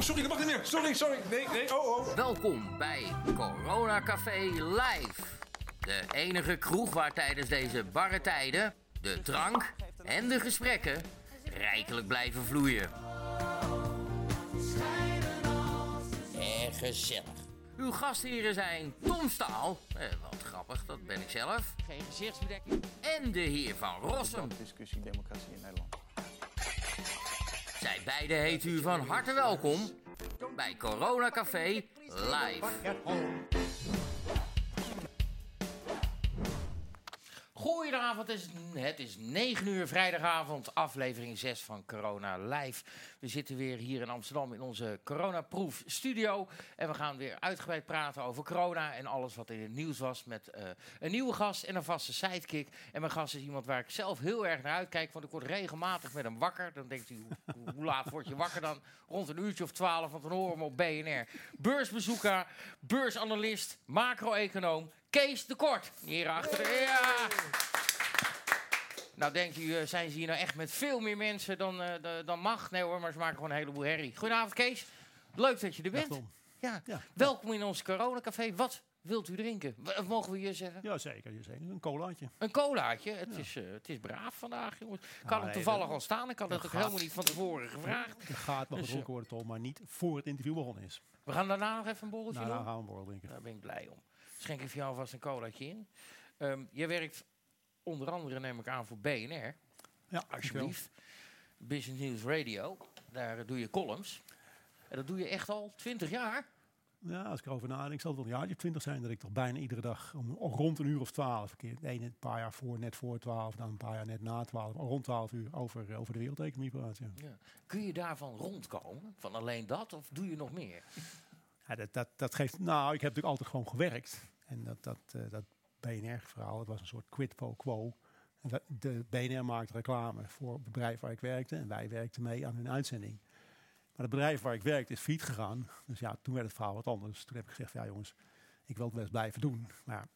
Oh, sorry, dat mag niet meer. Sorry, sorry. Nee, nee, oh, oh. Welkom bij Corona Café Live. De enige kroeg waar tijdens deze barre tijden de drank en de gesprekken rijkelijk blijven vloeien. En gezellig. Uw gastheren zijn Tom Staal, eh, wat grappig, dat ben ik zelf. Geen gezichtsbedekking. En de heer Van Rossum. discussie democratie in Nederland. Zij beiden heet u van harte welkom bij Corona Café Live. Goedenavond, het is, het is 9 uur vrijdagavond, aflevering 6 van Corona Live. We zitten weer hier in Amsterdam in onze coronaproof studio. En we gaan weer uitgebreid praten over corona en alles wat in het nieuws was. Met eh, een nieuwe gast en een vaste sidekick. En mijn gast is iemand waar ik zelf heel erg naar uitkijk, want ik word regelmatig met hem wakker. Dan denkt u, hoe, laat word je wakker dan? Rond een uurtje of twaalf, want dan horen we op BNR. Beursbezoeker, beursanalist, macro-econoom, Kees de Kort. Hier achter. Ja! Nou, denkt u, eh, zijn ze hier nou echt met veel meer mensen dan, eh, dan mag? Nee hoor, maar ze maken gewoon een heleboel herrie. Goedenavond, Kees. Leuk dat je er bent. Ja. Ja. Welkom in ons coronacafé. Wat wilt u drinken? W- Of mogen we hier zeggen? Ja, zeker. Een colaatje. Een colaatje. Het, is, eh, het is braaf vandaag, jongens. Ik had hem nee, toevallig al staan. Ik had het dat ook helemaal niet van tevoren gevraagd. Er gaat wel Dus, gedronken worden, Tom, maar niet voor het interview begonnen is. We gaan daarna nog even een borreltje Nou, doen. dan gaan we een borrel drinken. Daar ben ik blij om. Schenk ik voor jou vast een colaatje in. Ehm jij werkt onder andere, neem ik aan, voor BNR. Ja, Alsjeblieft. Business News Radio. Daar eh, doe je columns. En dat doe je echt al 20 jaar. Ja, als ik erover nadenk, zal het wel een jaartje of twintig zijn dat ik toch bijna iedere dag om, rond een uur of twaalf, een een paar jaar voor, net voor twaalf, dan een paar jaar net na twaalf, rond twaalf uur over, over de wereldeconomie praat. Ja. Ja. Kun je daarvan rondkomen? Van alleen dat? Of doe je nog meer? Ja, dat, dat, dat geeft, nou, ik heb natuurlijk altijd gewoon gewerkt. En dat, dat, eh, dat BNR-verhaal, dat was een soort quid pro quo. De BNR maakte reclame voor het bedrijf waar ik werkte. En wij werkten mee aan hun uitzending. Maar het bedrijf waar ik werkte is failliet gegaan. Dus ja, toen werd het verhaal wat anders. Toen heb ik gezegd, ja jongens, ik wil het best blijven doen. Maar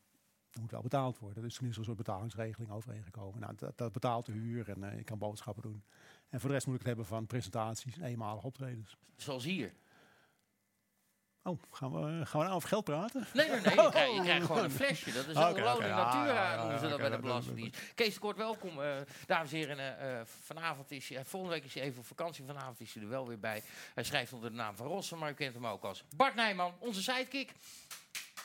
er moet wel betaald worden. Dus toen is er een soort betalingsregeling overeengekomen. Nou, dat, dat betaalt de huur en eh, ik kan boodschappen doen. En voor de rest moet ik het hebben van presentaties en eenmalige optredens. Zoals hier. Oh, gaan we, gaan we nou over geld praten? Nee, nee, nee. Je, krijgt, je krijgt gewoon een flesje. Dat is een in ja, natura, ja, noemen ze dat bij de Belastingdienst. Kees de Kort, welkom. eh, dames en heren, eh, eh, vanavond is hij, volgende week is hij even op vakantie. Vanavond is hij er wel weer bij. Hij schrijft onder de naam van Rossen, maar u kent hem ook als Bart Nijman, onze sidekick.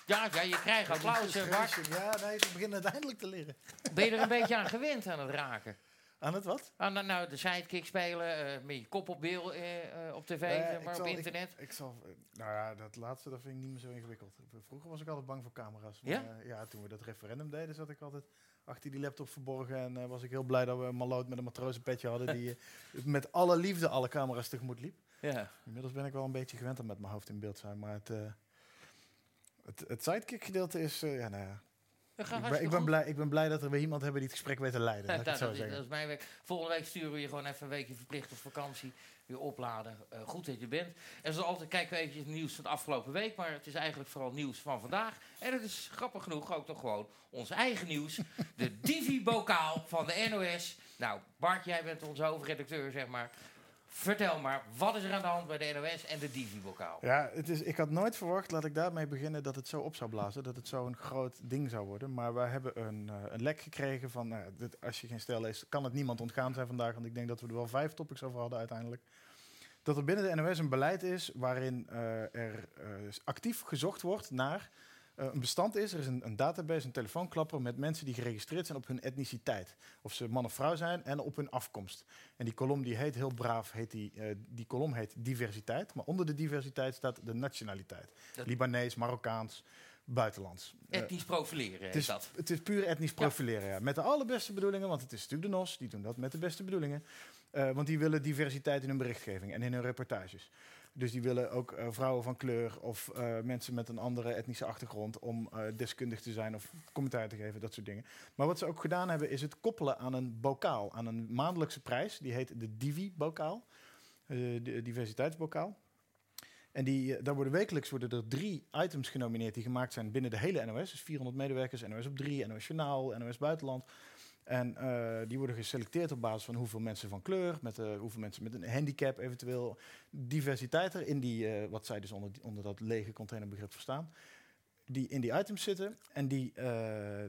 Ja, ja je krijgt applaus, Bart. Ja, nee, ze beginnen uiteindelijk te leren. Ben je er een beetje aan gewend aan het raken? Aan het wat? Aan nou, nou, de sidekick spelen, eh, met je kop op beeld eh, eh, op tv, maar, op zal- internet. Ik, zal, nou ja, dat laatste dat vind ik niet meer zo ingewikkeld. Vroeger was ik altijd bang voor camera's. Ja? Maar, eh, ja, toen we dat referendum deden, zat ik altijd achter die laptop verborgen. En was ik heel blij dat we een maloot met een matrozenpetje hadden die met alle liefde alle camera's tegemoet liep. Ja. Inmiddels ben ik wel een beetje gewend om met mijn hoofd in beeld te zijn. Maar het, het, het sidekick gedeelte is, ja, nou ja. Ik ben, ik, ben blij, ik ben blij dat er weer iemand hebben die het gesprek weet te leiden. Ja, het zo is, dat is mijn week. Volgende week sturen we je gewoon even een weekje verplicht op vakantie. Weer opladen. Eh, goed dat je bent. En zoals altijd kijken we eventjes het nieuws van de afgelopen week. Maar het is eigenlijk vooral nieuws van vandaag. En het is grappig genoeg ook nog gewoon ons eigen nieuws. De Divi-bokaal van de NOS. Nou, Bart, jij bent onze hoofdredacteur, zeg maar. Vertel maar, wat is er aan de hand bij de NOS en de Divi-bokaal? Ja, het is, ik had nooit verwacht, laat ik daarmee beginnen, dat het zo op zou blazen. Dat het zo'n groot ding zou worden. Maar wij hebben een, eh, een lek gekregen van, nou, dit, als je geen stel leest, kan het niemand ontgaan zijn vandaag. Want ik denk dat we er wel vijf topics over hadden uiteindelijk. Dat er binnen de NOS een beleid is waarin eh, er eh, actief gezocht wordt naar een bestand is. Er is een, een database, een telefoonklapper met mensen die geregistreerd zijn op hun etniciteit. Of ze man of vrouw zijn en op hun afkomst. En die kolom die heet heel braaf, heet die, eh, die kolom heet diversiteit. Maar onder de diversiteit staat de nationaliteit. Dat- Libanees, Marokkaans, buitenlands. Eh, Etnisch profileren het is dat. het is puur etnisch profileren, ja. Met de allerbeste bedoelingen, want het is natuurlijk de NOS, die doen dat met de beste bedoelingen. Eh, want die willen diversiteit in hun berichtgeving en in hun reportages. Dus die willen ook eh, vrouwen van kleur of eh, mensen met een andere etnische achtergrond om eh, deskundig te zijn of commentaar te geven, dat soort dingen. Maar wat ze ook gedaan hebben, is het koppelen aan een bokaal, aan een maandelijkse prijs. Die heet de Divi-bokaal, de diversiteitsbokaal. En die, daar worden wekelijks worden er drie items genomineerd die gemaakt zijn binnen de hele NOS. Dus 400 medewerkers, NOS op 3, NOS Journaal, NOS Buitenland. En eh, die worden geselecteerd op basis van hoeveel mensen van kleur, met, eh, hoeveel mensen met een handicap eventueel, diversiteit er in die, eh, wat zij dus onder, die- onder dat lege containerbegrip verstaan, die in die items zitten. En die,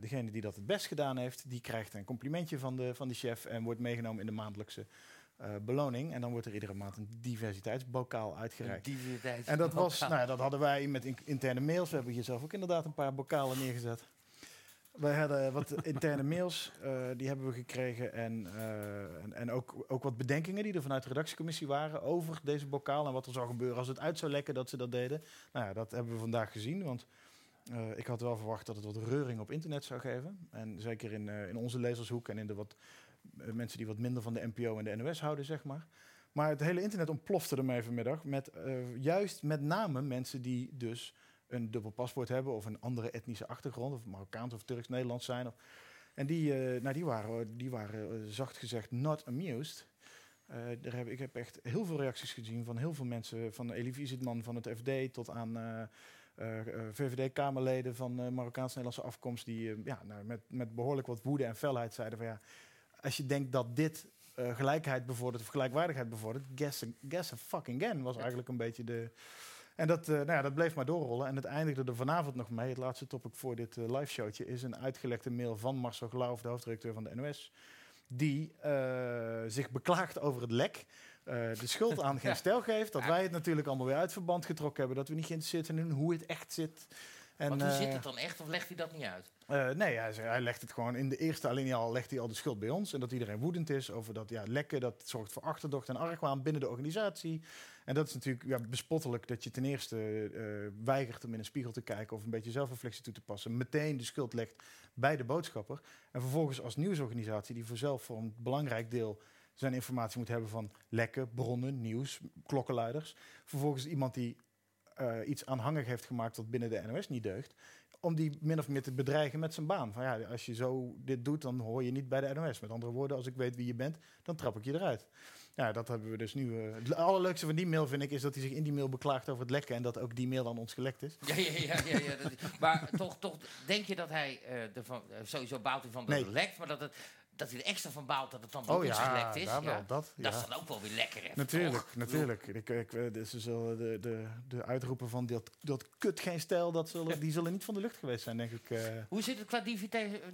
degene die dat het best gedaan heeft, die krijgt een complimentje van de, van de chef en wordt meegenomen in de maandelijkse beloning. En dan wordt er iedere maand een diversiteitsbokaal uitgereikt. Diversiteit. En dat was, nou ja, dat hadden wij met in- interne mails. We hebben hier zelf ook inderdaad een paar bokalen neergezet. Wij hadden wat interne mails, eh, die hebben we gekregen. En, eh, en, en ook, ook wat bedenkingen die er vanuit de redactiecommissie waren over deze bokaal. En wat er zou gebeuren als het uit zou lekken dat ze dat deden. Nou ja, dat hebben we vandaag gezien. Want eh, ik had wel verwacht dat het wat reuring op internet zou geven. En zeker in, in onze lezershoek en in de wat mensen die wat minder van de NPO en de NOS houden, zeg maar. Maar het hele internet ontplofte ermee vanmiddag. Met juist met name mensen die dus een dubbel paspoort hebben of een andere etnische achtergrond, of Marokkaans of Turks-Nederlands zijn. Of, en die, eh, nou, die waren, die waren eh, zacht gezegd not amused. Eh, daar heb, ik heb echt heel veel reacties gezien van heel veel mensen, van Elie Zitman van het FD tot aan VVD-Kamerleden van Marokkaans-Nederlandse afkomst, die ja, nou, met, met behoorlijk wat woede en felheid zeiden van ja, als je denkt dat dit gelijkheid bevordert of gelijkwaardigheid bevordert, guess, a- guess a fucking again was eigenlijk een beetje de... En dat, eh, nou ja, dat bleef maar doorrollen. En het eindigde er vanavond nog mee. Het laatste topic voor dit eh, live showtje is een uitgelekte mail van Marcel Glauw, de hoofdredacteur van de NOS. Die eh, zich beklaagt over het lek. de schuld aan geen stijl geeft. Dat wij het natuurlijk allemaal weer uit verband getrokken hebben. Dat we niet geïnteresseerd zijn in hoe het echt zit. En, Want hoe eh, zit het dan echt, of legt hij dat niet uit? eh, nee, hij, hij legt het gewoon in de eerste alinea al legt hij al de schuld bij ons. En dat iedereen woedend is over dat ja, lekken. Dat zorgt voor achterdocht en argwaan binnen de organisatie. En dat is natuurlijk ja, bespottelijk dat je ten eerste eh, weigert om in een spiegel te kijken of een beetje zelfreflectie toe te passen. Meteen de schuld legt bij de boodschapper. En vervolgens als nieuwsorganisatie, die voor zelf voor een belangrijk deel zijn informatie moet hebben van lekken, bronnen, nieuws, klokkenluiders. Vervolgens iemand die eh, iets aanhangig heeft gemaakt wat binnen de NOS niet deugt om die min of meer te bedreigen met zijn baan. Van ja, als je zo dit doet, dan hoor je niet bij de NOS. Met andere woorden, als ik weet wie je bent, dan trap ik je eruit. Ja, dat hebben we dus nu. eh, het allerleukste van die mail vind ik is dat hij zich in die mail beklaagt over het lekken en dat ook die mail aan ons gelekt is. Ja, ja, ja. ja, ja dat maar toch, toch, denk je dat hij eh ervan, sowieso baalt hij van dat Nee. het lekt, maar dat, het, dat hij er extra van baalt dat het dan Oh ja, gelekt is? ja. wel, dat. Is dan ook wel weer lekker? Natuurlijk, toch? natuurlijk. Ik, ik, eh, dus wel de, de, de uitroepen van dat, dat kut geen stijl, dat zullen, die zullen niet van de lucht geweest zijn, denk ik. eh. Hoe zit het qua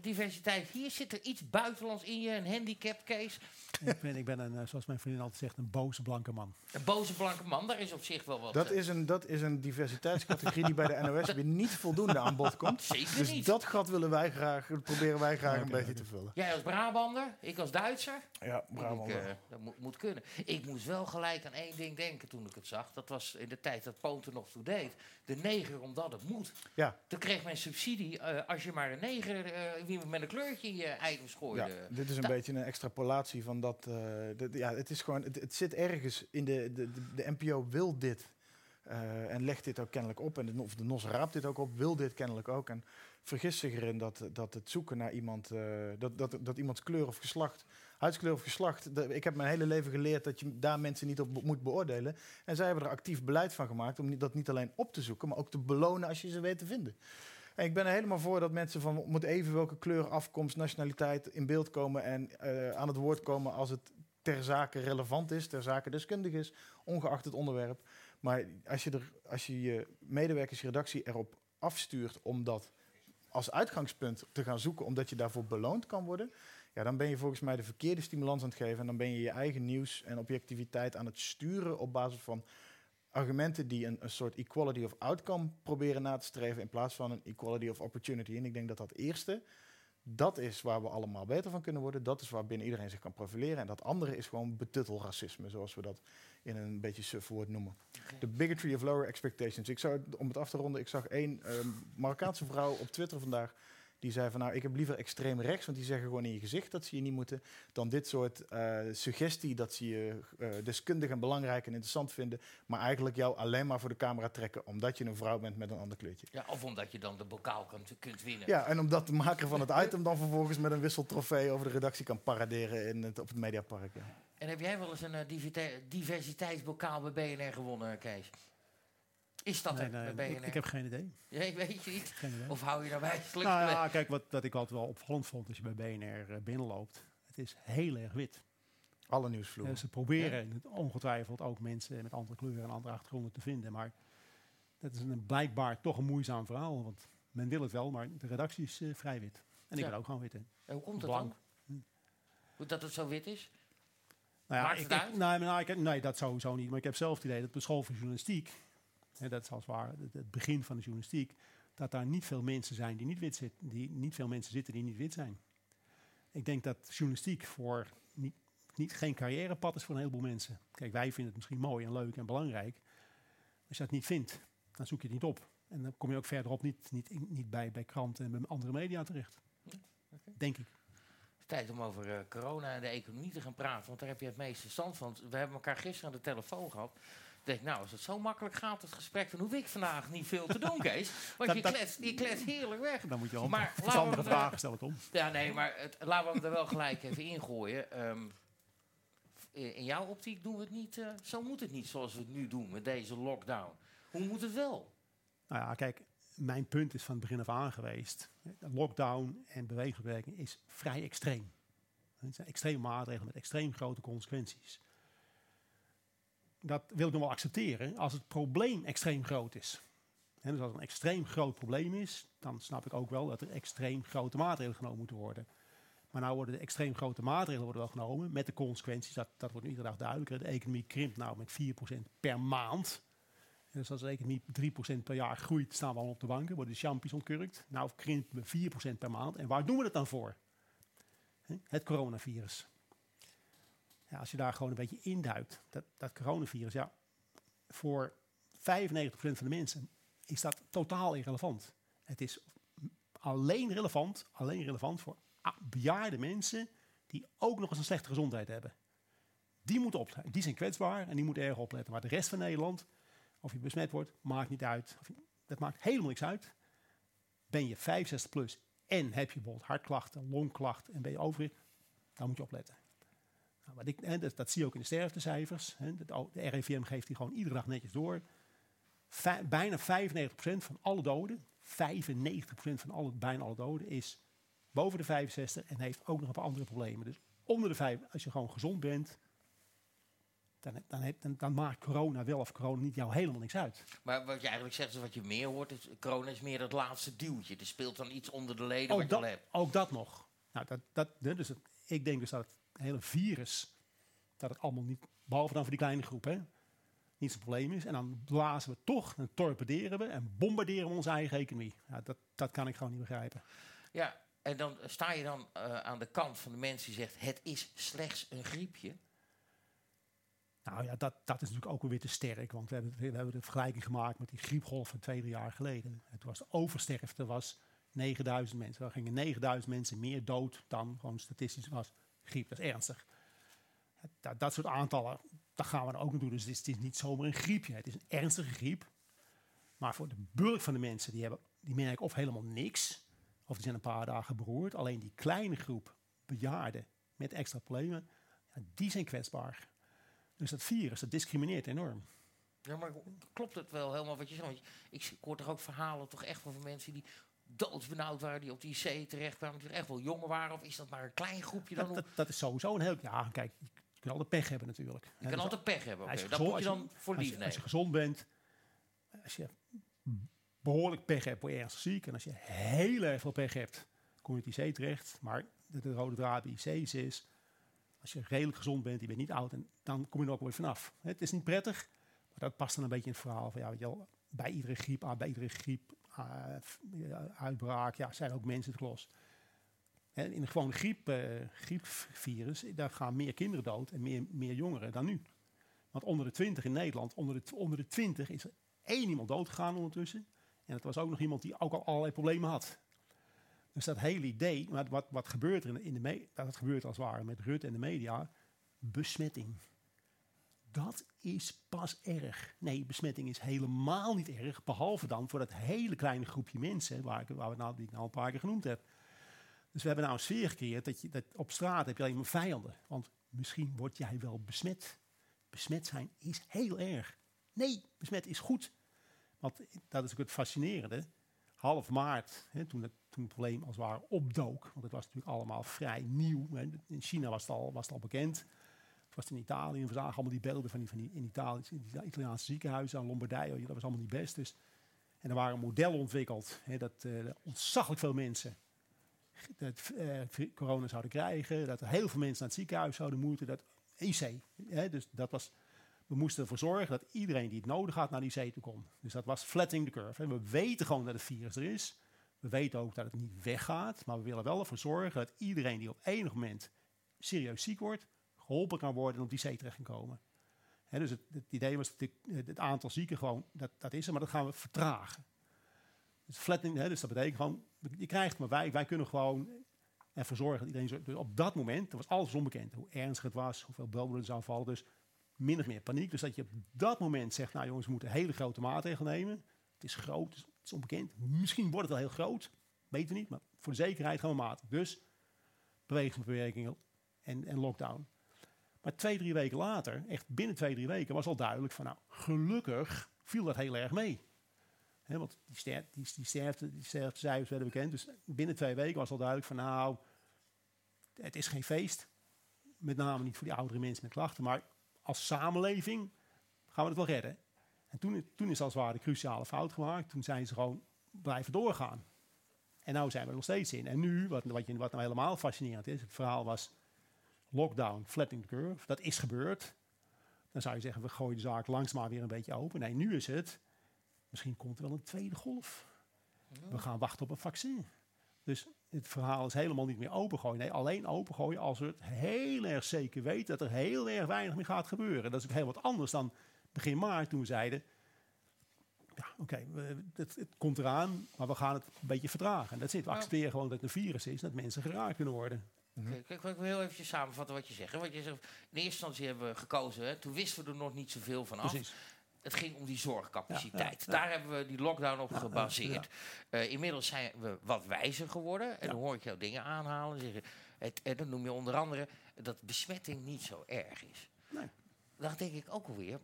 diversiteit? Hier zit er iets buitenlands in je, een handicap case. ik, ben, ik ben een, eh, zoals mijn vriendin altijd zegt, een boze blanke man. Een boze blanke man, daar is op zich wel wat. Dat is een, dat is een diversiteitscategorie die bij de NOS weer niet voldoende aan bod komt. Zeker Dus niet. dat gat willen wij graag, proberen wij graag een beetje te vullen. Jij als Brabander, ik als Duitser. Ja, Ik, eh, dat moet, moet kunnen. Ik moest wel gelijk aan één ding denken toen ik het zag. Dat was in de tijd dat Poont er nog toe deed. De neger omdat het moet. Ja. Toen kreeg men subsidie eh, als je maar een neger wie met een kleurtje in je items Ja, gooide. dit is een Da- beetje een extrapolatie van dat. ja, het is gewoon. Het, het zit ergens in de, de, de, de NPO wil dit. en legt dit ook kennelijk op. En de, of de NOS raapt dit ook op, wil dit kennelijk ook. En vergist zich erin dat, dat het zoeken naar iemand. eh, dat, dat, dat iemands kleur of geslacht. Huidskleur of geslacht. ik heb mijn hele leven geleerd dat je daar mensen niet op moet beoordelen. En zij hebben er actief beleid van gemaakt om dat niet alleen op te zoeken, maar ook te belonen als je ze weet te vinden. En ik ben er helemaal voor dat mensen van moet even welke kleur, afkomst, nationaliteit in beeld komen en eh, aan het woord komen als het ter zake relevant is, ter zake deskundig is, ongeacht het onderwerp. Maar als je, er, als je je medewerkers, erop afstuurt om dat als uitgangspunt te gaan zoeken, omdat je daarvoor beloond kan worden, ja, dan ben je volgens mij de verkeerde stimulans aan het geven. En dan ben je je eigen nieuws en objectiviteit aan het sturen op basis van argumenten die een, een soort equality of outcome proberen na te streven in plaats van een equality of opportunity. En ik denk dat dat eerste, dat is waar we allemaal beter van kunnen worden. Dat is waar binnen iedereen zich kan profileren. En dat andere is gewoon betuttelracisme, zoals we dat in een beetje suf woord noemen. De bigotry of lower expectations. Ik zou, om het af te ronden, ik zag één ehm, Marokkaanse vrouw op Twitter vandaag. Die zei van nou, ik heb liever extreem rechts, want die zeggen gewoon in je gezicht dat ze je niet moeten. Dan dit soort eh, suggestie dat ze je eh, deskundig en belangrijk en interessant vinden. Maar eigenlijk jou alleen maar voor de camera trekken omdat je een vrouw bent met een ander kleurtje. Ja, of omdat je dan de bokaal kunt winnen. Ja, en omdat de maker van het item dan vervolgens met een wisseltrofee over de redactie kan paraderen in het, op het Mediapark. Ja. En heb jij wel eens een eh, diversite- diversiteitsbokaal bij BNR gewonnen, Kees? Is dat Nee, er nee, bij ik, BNR? ik heb geen idee. Nee, weet je niet? Geen idee. Of hou je nou wijselijk? Nou ja, kijk, wat dat ik altijd wel opvallend vond als je bij BNR eh, binnenloopt. Het is heel erg wit. Alle nieuwsvloer. Ze proberen ongetwijfeld ook mensen met andere kleuren en andere achtergronden te vinden. Maar dat is een, blijkbaar toch een moeizaam verhaal. Want men wil het wel, maar de redactie is eh, vrij wit. En ik Ja. ben ook gewoon wit. Hè. En hoe komt dat dan? Hoe dat het zo wit is? Nou ja, ik, ik- nee, nou, ik, nee, dat sowieso niet. Maar ik heb zelf het idee dat de school van journalistiek, hè, dat is als het ware het, het begin van de journalistiek, dat daar niet veel mensen zijn die niet wit zitten, die niet veel mensen zitten die niet wit zijn. Ik denk dat journalistiek voor niet, niet geen carrièrepad is voor een heleboel mensen. Kijk, wij vinden het misschien mooi en leuk en belangrijk. Als je dat niet vindt, dan zoek je het niet op. En dan kom je ook verderop niet, niet, niet bij, bij kranten en bij andere media terecht. Denk ik. Tijd om over eh, corona en de economie te gaan praten, want daar heb je het meeste stand van. We hebben elkaar gisteren aan de telefoon gehad. Ik denk, nou, als het zo makkelijk gaat, het gesprek, dan hoef ik vandaag niet veel te doen, Kees. Want Dat- je klets, je klets heerlijk weg. Dan moet je al Maar andere het, eh, vragen stellen, Tom. Ja, nee, maar het, laten we hem er wel gelijk even ingooien. Ehm, in in jouw optiek doen we het niet, eh, zo moet het niet zoals we het nu doen met deze lockdown. Hoe moet het wel? Nou ja, kijk, mijn punt is van het begin af aan geweest. Lockdown en beweegbeperking is vrij extreem. Het zijn extreme maatregelen met extreem grote consequenties. Dat wil ik nog wel accepteren als het probleem extreem groot is. En dus als het een extreem groot probleem is, dan snap ik ook wel dat er extreem grote maatregelen genomen moeten worden. Maar nou worden de extreem grote maatregelen worden wel genomen met de consequenties, dat, dat wordt nu iedere dag duidelijker. De economie krimpt nou met 4% per maand. Dus als de economie 3% per jaar groeit, staan we al op de banken, worden de champions ontkurkt. Nou krimpen we 4% per maand. En waar doen we het dan voor? Het coronavirus. Als je daar gewoon een beetje induikt, dat, dat coronavirus, ja, voor 95% van de mensen is dat totaal irrelevant. Het is alleen relevant, alleen relevant voor bejaarde mensen die ook nog eens een slechte gezondheid hebben. Die moeten opletten. Die zijn kwetsbaar en die moeten erg opletten. Maar de rest van Nederland, of je besmet wordt, maakt niet uit. Dat maakt helemaal niks uit. Ben je 65 plus en heb je bijvoorbeeld hartklachten, longklachten en ben je overgewicht, dan moet je opletten. Nou, wat ik, hè, dat, dat zie je ook in de sterftecijfers. Hè. De, de RIVM geeft die gewoon iedere dag netjes door. Vij- bijna 95% van alle doden, 95% van alle, bijna alle doden, is boven de 65 en heeft ook nog een paar andere problemen. Dus onder de 5, als je gewoon gezond bent, dan, dan, dan, dan maakt corona wel of corona niet jou helemaal niks uit. Maar wat je eigenlijk zegt, is wat je meer hoort, is corona is meer dat laatste duwtje. Er speelt dan iets onder de leden wat Ook je dat, al hebt. ook dat nog. Nou, dat, dat, dus het- ik denk dus dat het hele virus, dat het allemaal niet, behalve dan voor die kleine groep, hè, niet zo'n probleem is. En dan blazen we toch, en torpederen we en bombarderen we onze eigen economie. Ja, dat, dat kan ik gewoon niet begrijpen. Ja, en dan sta je dan eh, aan de kant van de mensen die zegt, het is slechts een griepje. Nou ja, dat, dat is natuurlijk ook weer te sterk. Want we hebben, we hebben de vergelijking gemaakt met die griepgolf van twee, drie jaar geleden. En toen was de oversterfte was 9000 mensen. Er gingen 9000 mensen meer dood dan gewoon statistisch was griep. Dat is ernstig. Dat, dat soort aantallen, dat gaan we dan ook nog doen. Dus het is, niet zomaar een griepje. Het is een ernstige griep. Maar voor de bulk van de mensen, die, hebben, die merken of helemaal niks. Of die zijn een paar dagen beroerd. Alleen die kleine groep bejaarden met extra problemen, ja, die zijn kwetsbaar. Dus dat virus, dat discrimineert enorm. Ja, maar klopt het wel helemaal wat je zegt? Want ik, hoor toch ook verhalen toch echt van mensen die doodsbenauwd waren, die op die IC terechtkwamen, die echt wel jonger waren? Of is dat maar een klein groepje dan? Dat, dat, dat is sowieso een heel... Ja, kijk, je kunt altijd pech hebben natuurlijk. je kan altijd pech hebben. als Oké, dat moet je als dan voor als lief je, als je nemen. gezond bent, als je behoorlijk pech hebt, word je ernstig ziek. En als je heel erg veel pech hebt, kom je op IC terecht. Maar de, de rode draad bij IC's is, als je redelijk gezond bent, je bent niet oud, en dan kom je er ook weer vanaf. Het is niet prettig, maar dat past dan een beetje in het verhaal van, ja, weet je wel, bij iedere griep, bij iedere griep, uitbraak, ja, zijn ook mensen het klos. Hè, In een gewone griep, eh, griepvirus, daar gaan meer kinderen dood en meer, meer jongeren dan nu. Want onder de 20 in Nederland, onder de, onder de 20 is er één iemand doodgegaan ondertussen. En het was ook nog iemand die ook al allerlei problemen had. Dus dat hele idee, wat, wat, wat gebeurt er in, in de dat gebeurt als het ware met Rutte en de media, besmetting. Dat is pas erg. Nee, besmetting is helemaal niet erg, behalve dan voor dat hele kleine groepje mensen, waar ik, waar we nou, ik nou een paar keer genoemd heb. Dus we hebben nou een sfeer gecreëerd dat, je, dat op straat heb je alleen maar vijanden. Want misschien word jij wel besmet. Besmet zijn is heel erg. Nee, besmet is goed. Want dat is ook het fascinerende. Half maart, hè, toen, het, toen het probleem als het ware opdook. Want het was natuurlijk allemaal vrij nieuw. In China was het al, was het al bekend. Was in Italië. We zagen allemaal die beelden van die, van die in Italië, Italiaanse ziekenhuizen aan Lombardije. Dat was allemaal niet best. Dus. En er waren modellen ontwikkeld. Hè, dat uh, ontzaglijk veel mensen dat, uh, corona zouden krijgen. Dat er heel veel mensen naar het ziekenhuis zouden moeten. Dat IC. Hè, dus dat was we moesten ervoor zorgen dat iedereen die het nodig had naar die zee toe kon. Dus dat was flattening the curve. We weten gewoon dat het virus er is. We weten ook dat het niet weggaat. Maar we willen wel ervoor zorgen dat iedereen die op enig moment serieus ziek wordt, geholpen kan worden en op die zee terecht kan komen. dus het, het, idee was dat het aantal zieken gewoon, dat, dat is er, maar dat gaan we vertragen. Dus flattening, dus dat betekent gewoon, je krijgt maar wij, wij kunnen gewoon ervoor zorgen dat iedereen... Dus op dat moment, dat was alles onbekend. Hoe ernstig het was, hoeveel er zou vallen. Dus min of meer paniek. Dus dat je op dat moment zegt, nou jongens, we moeten hele grote maatregelen nemen. Het is groot, het is onbekend. Misschien wordt het wel heel groot, weten we niet. Maar voor de zekerheid gaan we maten. Dus bewegingsbeperkingen en, en lockdown. Maar twee, drie weken later, echt binnen twee, drie weken, was al duidelijk van, nou, gelukkig viel dat heel erg mee. He, want die, ster die, die, sterfte, die sterftecijfers werden bekend. Dus binnen twee weken was al duidelijk van, nou, het is geen feest. Met name niet voor die oudere mensen met klachten, maar als samenleving gaan we het wel redden. En toen, toen is als het ware de cruciale fout gemaakt. Toen zijn ze gewoon blijven doorgaan. En nu zijn we er nog steeds in. En nu, wat, wat, wat nou helemaal fascinerend is, het verhaal was lockdown, flattening the curve. Dat is gebeurd. Dan zou je zeggen, we gooien de zaak langzaam weer een beetje open. Nee, nu is het, misschien komt er wel een tweede golf. We gaan wachten op een vaccin. Dus het verhaal is helemaal niet meer opengooien. Nee, alleen opengooien als we het heel erg zeker weten dat er heel erg weinig meer gaat gebeuren. Dat is ook heel wat anders dan begin maart toen we zeiden... Ja, oké, het, het, komt eraan, maar we gaan het een beetje vertragen. En dat zit. We accepteren gewoon dat het een virus is, dat mensen geraakt kunnen worden. Mm -hmm. Kijk, ik wil heel even samenvatten wat je zegt. Wat je zegt in eerste instantie hebben we gekozen, hè, toen wisten we er nog niet zoveel van af. Precies. Het ging om die zorgcapaciteit. Daar hebben we die lockdown op gebaseerd. Uh, inmiddels zijn we wat wijzer geworden. En dan hoor ik jou dingen aanhalen. Zeggen, het, en dan noem je onder andere dat besmetting niet zo erg is. Nee. Dan denk ik ook alweer,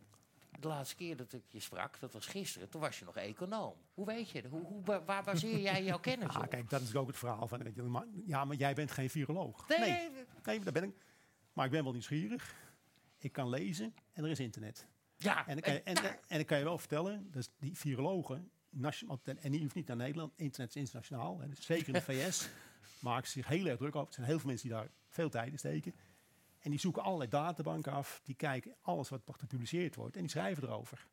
de laatste keer dat ik je sprak, dat was gisteren, toen was je nog econoom. Hoe weet je hoe, hoe, waar baseer jij jouw kennis op? kijk, dat is ook het verhaal van, weet je, ja, maar jij bent geen viroloog. Nee. nee, nee, dat ben ik. Maar ik ben wel nieuwsgierig. Ik kan lezen en er is internet. Ja, en, dan kan je, en, kan je wel vertellen, dus die virologen, en die hoeft niet naar Nederland, internet is internationaal, hè, dus zeker in de VS, maken ze zich heel erg druk over. Er zijn heel veel mensen die daar veel tijd in steken. En die zoeken allerlei databanken af, die kijken alles wat gepubliceerd wordt en die schrijven erover.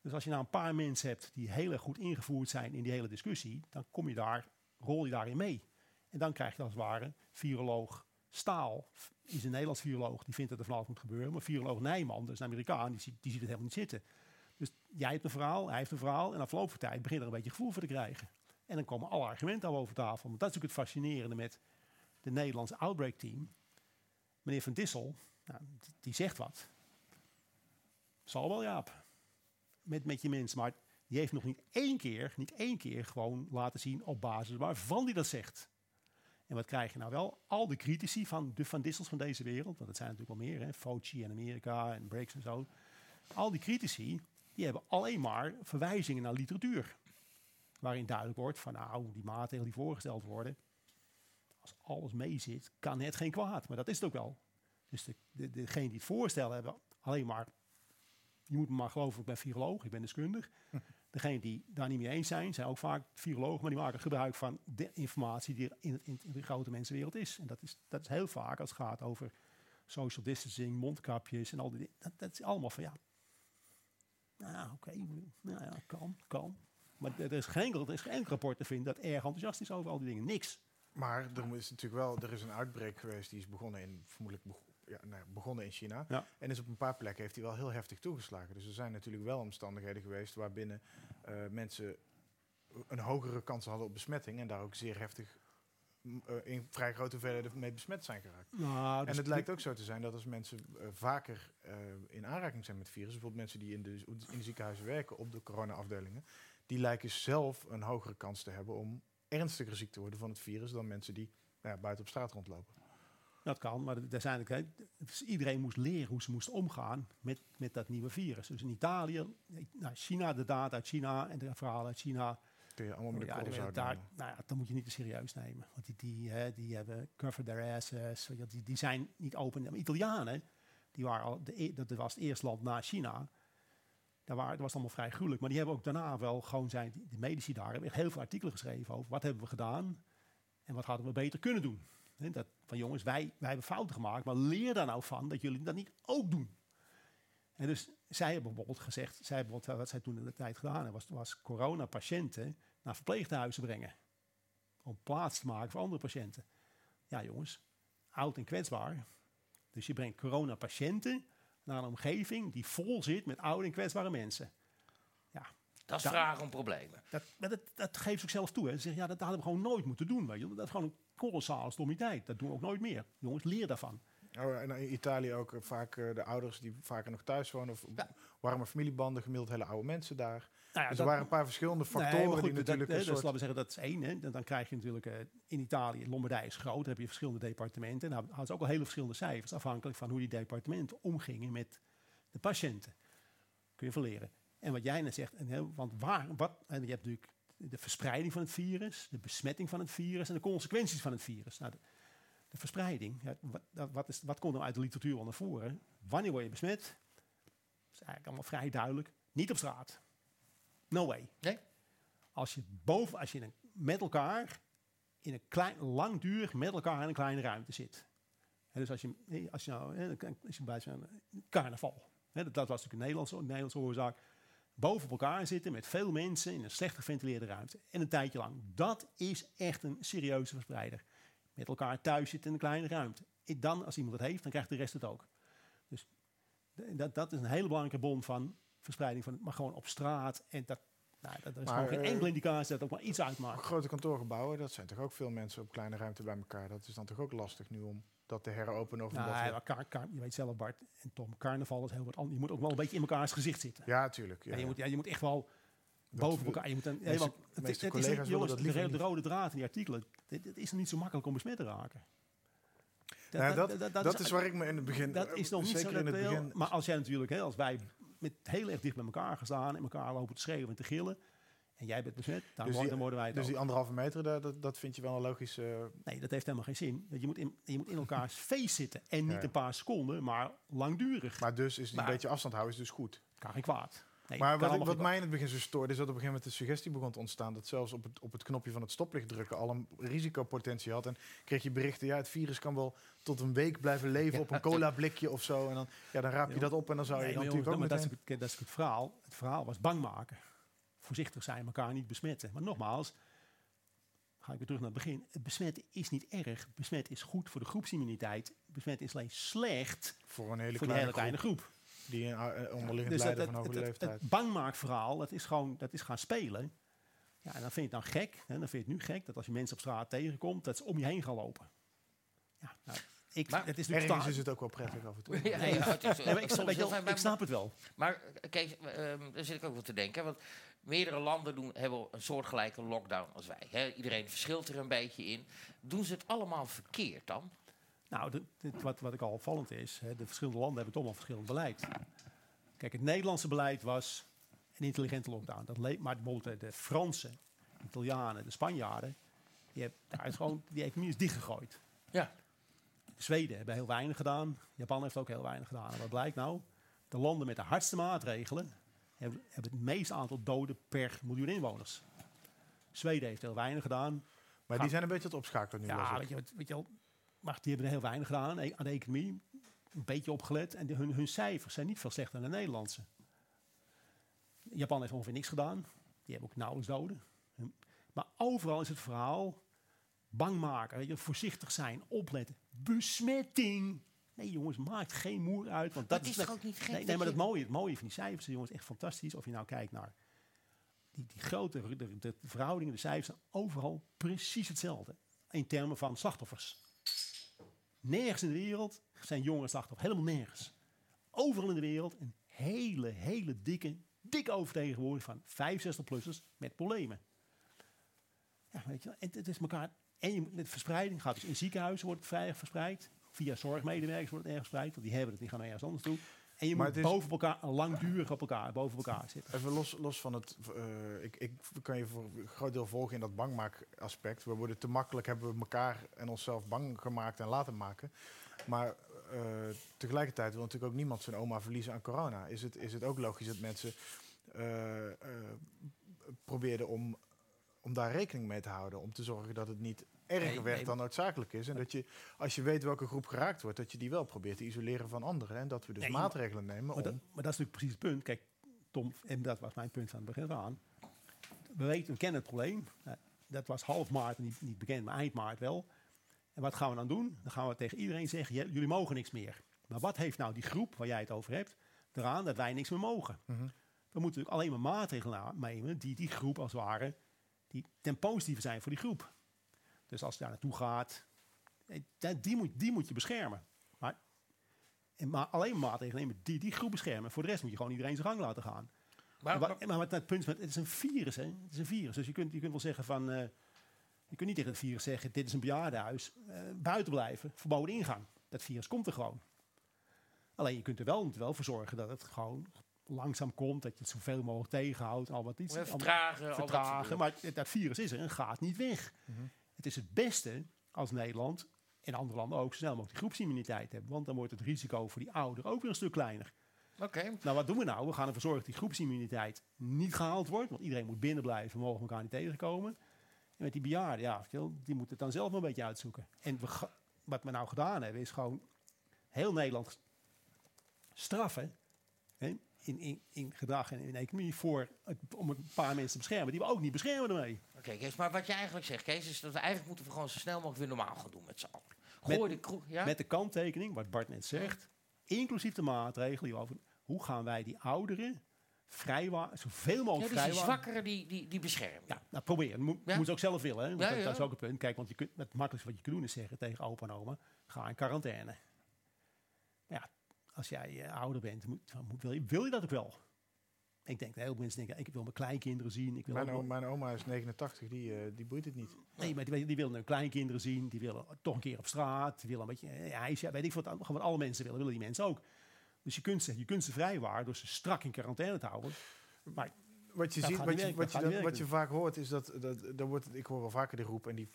Dus als je nou een paar mensen hebt die heel erg goed ingevoerd zijn in die hele discussie, dan kom je daar, rol je daarin mee. En dan krijg je als het ware viroloog Staal is een Nederlands viroloog, die vindt dat er van alles moet gebeuren. Maar viroloog Nijman, dat is een Amerikaan, die ziet, die ziet het helemaal niet zitten. Dus jij hebt een verhaal, hij heeft een verhaal. En afgelopen tijd begint er een beetje gevoel voor te krijgen. En dan komen alle argumenten al over tafel. Want dat is ook het fascinerende met de Nederlandse outbreak team. Meneer Van Dissel, nou, die zegt wat. Zal wel, Jaap. Met, met je mensen. Maar die heeft nog niet één keer, niet één keer gewoon laten zien op basis waarvan hij dat zegt. En wat krijg je nou wel? Al de critici van de Van Dissels van deze wereld, want dat zijn natuurlijk wel meer, hè, Fauci en Amerika en Breaks en zo. Al die critici, die hebben alleen maar verwijzingen naar literatuur. Waarin duidelijk wordt van, nou, die maatregelen die voorgesteld worden, als alles meezit, kan het geen kwaad. Maar dat is het ook wel. Dus de, de, degene die het voorstellen hebben alleen maar, je moet me maar geloven, ik ben viroloog, ik ben deskundig. Degenen die daar niet mee eens zijn, zijn ook vaak virologen, maar die maken gebruik van de informatie die er in, in, in de grote mensenwereld is. En dat is, dat is heel vaak als het gaat over social distancing, mondkapjes en al die dingen. Dat, dat is allemaal van ja. Nou, oké, nou ja, kan, kan. Maar er is, geen er is geen rapport te vinden dat erg enthousiast is over al die dingen. Niks. Maar er is natuurlijk wel, er is een uitbreek geweest die is begonnen in, vermoedelijk ja, nou, begonnen in China. En is op een paar plekken heeft hij wel heel heftig toegeslagen. Dus er zijn natuurlijk wel omstandigheden geweest waarbinnen uh, mensen een hogere kans hadden op besmetting en daar ook zeer heftig uh, in vrij grote hoeveelheden mee besmet zijn geraakt. Nou, dus en het lijkt ook zo te zijn dat als mensen uh, vaker in aanraking zijn met virus, bijvoorbeeld mensen die in de, in de ziekenhuizen werken op de corona-afdelingen, die lijken zelf een hogere kans te hebben om ernstiger ziek te worden van het virus dan mensen die nou ja, buiten op straat rondlopen. Dat kan, maar dus iedereen moest leren hoe ze moesten omgaan met, met dat nieuwe virus. Dus in Italië, nou, China, de data uit China en de verhalen uit China. Kun je allemaal met de Ja, daar, nou ja, dat moet je niet te serieus nemen. Want die, die, hè, die hebben cover their asses. Die, die zijn niet open. Maar Italianen, die waren al, de, e- dat was het eerste land na China. Daar waren, dat was allemaal vrij gruwelijk. Maar die hebben ook daarna wel gewoon zijn, de medici daar hebben heel veel artikelen geschreven over wat hebben we gedaan en wat hadden we beter kunnen doen. Dat, van jongens, wij, wij hebben fouten gemaakt, maar leer daar nou van dat jullie dat niet ook doen. En dus zij hebben bijvoorbeeld gezegd, zij hebben wat zij toen in de tijd gedaan hebben, was, was coronapatiënten naar verpleeghuizen brengen. Om plaats te maken voor andere patiënten. Ja jongens, oud en kwetsbaar. Dus je brengt coronapatiënten naar een omgeving die vol zit met oude en kwetsbare mensen. Dat is Ja. vragen om problemen. Dat, maar dat, dat geeft ze ook zelf toe. Hè. Ze zeggen, ja, dat hadden we gewoon nooit moeten doen. Weet je. Dat is gewoon een kolossale stommiteit. Dat doen we ook nooit meer. Jongens, leer daarvan. Oh, en in Italië ook eh, vaak eh, de ouders die vaker nog thuis wonen. Of Ja. warme familiebanden, gemiddeld hele oude mensen daar. Nou ja, dus dat- er waren een paar verschillende factoren goed, die dat- natuurlijk hè, een dus soort... laten we zeggen, dat is één. Hè. Dan, krijg je natuurlijk eh, in Italië, Lombardije is groot, dan heb je verschillende departementen. Nou, hadden ze ook al hele verschillende cijfers, afhankelijk van hoe die departementen omgingen met de patiënten. Kun je van leren. En wat jij net zegt, en, hè, want waar, wat, en je hebt natuurlijk de verspreiding van het virus, de besmetting van het virus en de consequenties van het virus. Nou, de, de verspreiding, ja, wat, dat- wat, is, wat komt er uit de literatuur wel naar voren? Wanneer word je besmet? Dat is eigenlijk allemaal vrij duidelijk. Niet op straat. No way. Nee? Als je, boven, als je een, met elkaar, in een klein, langdurig met elkaar in een kleine ruimte zit. Dus als je, als je nou, als je bij zo'n carnaval, hè, dat, dat was natuurlijk een Nederlandse, een Nederlandse oorzaak, boven op elkaar zitten met veel mensen in een slecht geventileerde ruimte. En een tijdje lang. Dat is echt een serieuze verspreider. Met elkaar thuis zitten in een kleine ruimte. En dan, als iemand het heeft, dan krijgt de rest het ook. Dus dat, dat is een hele belangrijke bron van verspreiding van, maar gewoon op straat. En dat, nou, dat er is Maar, gewoon geen eh, enkele indicatie dat ook maar iets uitmaakt. Grote kantoorgebouwen, dat zijn toch ook veel mensen op kleine ruimte bij elkaar. Dat is dan toch ook lastig nu om dat te heropenen. Of Nou, kar- kar- je weet zelf, Bart en Tom, carnaval is heel wat anders. Je moet ook wel een beetje in elkaars gezicht zitten. ja, tuurlijk. Ja. Je, moet, ja, je moet echt wel Dat boven elkaar. Je moet een, meeste- want het, is, jongens, dat de, de rode draad in die artikelen. Het, het is niet zo makkelijk om besmet te raken. Nou, dat, dat, is waar ik me in het begin... dat is nog niet zeker zo in het dat begin... Maar als jij natuurlijk, hè, als wij met heel erg dicht bij elkaar gaan staan en elkaar lopen te schreeuwen en te gillen. En jij bent besmet, dan, Dus worden- die- dan worden wij het Dus ook. die anderhalve meter, dat, dat vind je wel een logische... Nee, dat heeft helemaal geen zin. Je moet in, je moet in elkaars feest zitten. En niet Ja. een paar seconden, maar langdurig. Maar dus is Maar- een beetje afstand houden is dus goed. kan geen kwaad. Nee, Maar wat, ik- wat mij in het begin zo stoorde, is dat op een gegeven moment de suggestie begon te ontstaan dat zelfs op het, op het knopje van het stoplicht drukken al een risicopotentie had. En kreeg je berichten, ja, het virus kan wel tot een week blijven leven op een cola blikje of zo. En dan, ja, dan raap je dat op en dan zou je Nee, dan maar natuurlijk ook jongens, dat, meteen... is, het- dat is het verhaal. Het verhaal was bang maken. Voorzichtig zijn, elkaar niet besmetten. Maar nogmaals, ga ik weer terug naar het begin. Het besmetten is niet erg. Besmet is goed voor de groepsimmuniteit. Besmet is alleen slecht Voor een hele voor kleine, hele kleine groep groep. Die een uh, onderliggend Dus dat- lijden het, van hoge leeftijd. het bangmaakverhaal, dat is gewoon dat is gaan spelen. Ja, en dan vind je het dan gek. Hè, dan vind je het nu gek dat als je mensen op straat tegenkomt, dat ze om je heen gaan lopen. Ja, nou, ik, Maar het is Ergens natuurlijk is het ook wel prettig af en toe. Ja, ja, het is, Nee, maar ik, snap, heel fijn, ik snap het wel. Maar eh, Kees, ehm, daar zit ik ook wel te denken. Want meerdere landen doen, hebben een soortgelijke lockdown als wij. Hè. Iedereen verschilt er een beetje in. Doen ze het allemaal verkeerd dan? Nou, dit, dit wat, wat ik al opvallend is, hè, de verschillende landen hebben toch wel verschillend beleid. Kijk, het Nederlandse beleid was een intelligente lockdown. Dat le- maar bijvoorbeeld de, de Fransen, de Italianen, de Spanjaarden, die, hebben, daar is gewoon, die economie is dichtgegooid. Ja. De Zweden hebben heel weinig gedaan. Japan heeft ook heel weinig gedaan. En wat blijkt nou? De landen met de hardste maatregelen hebben, hebben het meeste aantal doden per miljoen inwoners. Zweden heeft heel weinig gedaan. Maar die zijn een beetje het opschakelen nu. Ja, weet je, weet je wel, maar die hebben er heel weinig gedaan e- aan de economie. Een beetje opgelet. En de- hun, hun cijfers zijn niet veel slechter dan de Nederlandse. Japan heeft ongeveer niks gedaan. Die hebben ook nauwelijks doden. Maar overal is het verhaal bang maken. Weet je, voorzichtig zijn, opletten. Besmetting. Nee jongens, maakt geen moer uit. Want Dat, dat is toch ook niet gek? Nee, maar het mooie, het mooie van die cijfers is jongens echt fantastisch. Of je nou kijkt naar die, die grote de, de verhoudingen, de cijfers zijn overal precies hetzelfde. In termen van slachtoffers. Nergens in de wereld zijn jongeren slachtoffers. Helemaal nergens. Overal in de wereld een hele, hele dikke, dikke overtegenwoordiging van 65-plussers met problemen. Ja, weet je wel. En het is elkaar... En je, verspreiding gaat dus in ziekenhuizen wordt het verspreid. via zorgmedewerkers wordt het ergens verspreid. Want die hebben het, die gaan ergens anders toe. En je Maar moet is- boven elkaar, langdurig op elkaar, boven elkaar zitten. Even los, los van het. eh, ik, ik kan je voor een groot deel volgen in dat bangmaakaspect. We worden te makkelijk, hebben we elkaar en onszelf bang gemaakt en laten maken. Maar eh, tegelijkertijd wil natuurlijk ook niemand zijn oma verliezen aan corona. Is het, is het ook logisch dat mensen eh, probeerden om, om daar rekening mee te houden? Om te zorgen dat het niet erger werd dan noodzakelijk is. En dat je, als je weet welke groep geraakt wordt, dat je die wel probeert te isoleren van anderen. En dat we dus Nee, maatregelen nemen Maar om. dat, maar dat is natuurlijk precies het punt. Kijk, Tom, en dat was mijn punt van het begin aan. We weten, we kennen het probleem. Nou, dat was half maart niet, niet bekend, maar eind maart wel. En wat gaan we dan doen? Dan gaan we tegen iedereen zeggen, "Ja, jullie mogen niks meer. Maar wat heeft nou die groep waar jij het over hebt, eraan dat wij niks meer mogen? Mhm. We moeten natuurlijk alleen maar maatregelen nemen die die groep als het ware, die ten positieve zijn voor die groep. Dus als je daar naartoe gaat, eh, die moet, die moet je beschermen. Maar, maar alleen maatregelen nemen die die groep beschermen. Voor de rest moet je gewoon iedereen zijn gang laten gaan. Maar, Maar, maar- het punt het is een virus, hè? Het is een virus. Dus je kunt, je kunt wel zeggen van, eh, je kunt niet tegen het virus zeggen, dit is een bejaardenhuis, eh, buiten blijven, verboden ingang. Dat virus komt er gewoon. Alleen je kunt er wel, wel voor zorgen dat het gewoon langzaam komt, dat je het zoveel mogelijk tegenhoudt, al wat iets. Vertragen. al vertragen. Maar dat virus is er en gaat niet weg. Mhm. Het is het beste als Nederland en andere landen ook zo snel mogelijk die groepsimmuniteit hebben. Want dan wordt het risico voor die ouderen ook weer een stuk kleiner. Oké. Nou, wat doen we nou? We gaan ervoor zorgen dat die groepsimmuniteit niet gehaald wordt. Want iedereen moet binnen blijven, we mogen elkaar niet tegenkomen. En met die bejaarden, ja, die moeten het dan zelf maar een beetje uitzoeken. En we wat we nou gedaan hebben, is gewoon heel Nederland straffen. Hè, in, in, in gedrag en in economie voor het, om een paar mensen te beschermen die we ook niet beschermen ermee. Oké, Kees, maar wat je eigenlijk zegt, Kees, is dat we eigenlijk moeten we gewoon zo snel mogelijk weer normaal gaan doen met z'n allen. Met- Gooi de kroeg, ja? Met de kanttekening, wat Bart net zegt, inclusief de maatregelen over. Hoe gaan wij die ouderen vrijwa zoveel ja, mogelijk dus die zwakkeren die, die, die beschermen. Ja, nou proberen. Moet, Ja. moet ze ook zelf willen. Hè? Ja, dat, ja. dat is ook een punt. Kijk, want je kunt, het makkelijkste wat je kunt doen is zeggen tegen opa en oma, ga in quarantaine. Als jij eh, ouder bent, moet, moet- wil, je, wil je dat ook wel? Ik denk dat heel veel mensen denken, ik wil mijn kleinkinderen zien. Ik wil Mijn, ook o- wel- mijn oma is 89, die, eh, die boeit het niet. nee, maar die, die willen hun kleinkinderen zien. Die willen toch een keer op straat. Die willen een beetje eh, ijsje. Weet ik wat, gewoon wat alle mensen willen, willen die mensen ook. Dus je kunt ze, je kunt ze vrijwaren door ze strak in quarantaine te houden. Maar Wat je ziet, wat je, werken, wat je, dan- wat vaak hoort, is dat, dat, dat wordt, ik hoor wel vaker die roep, en die,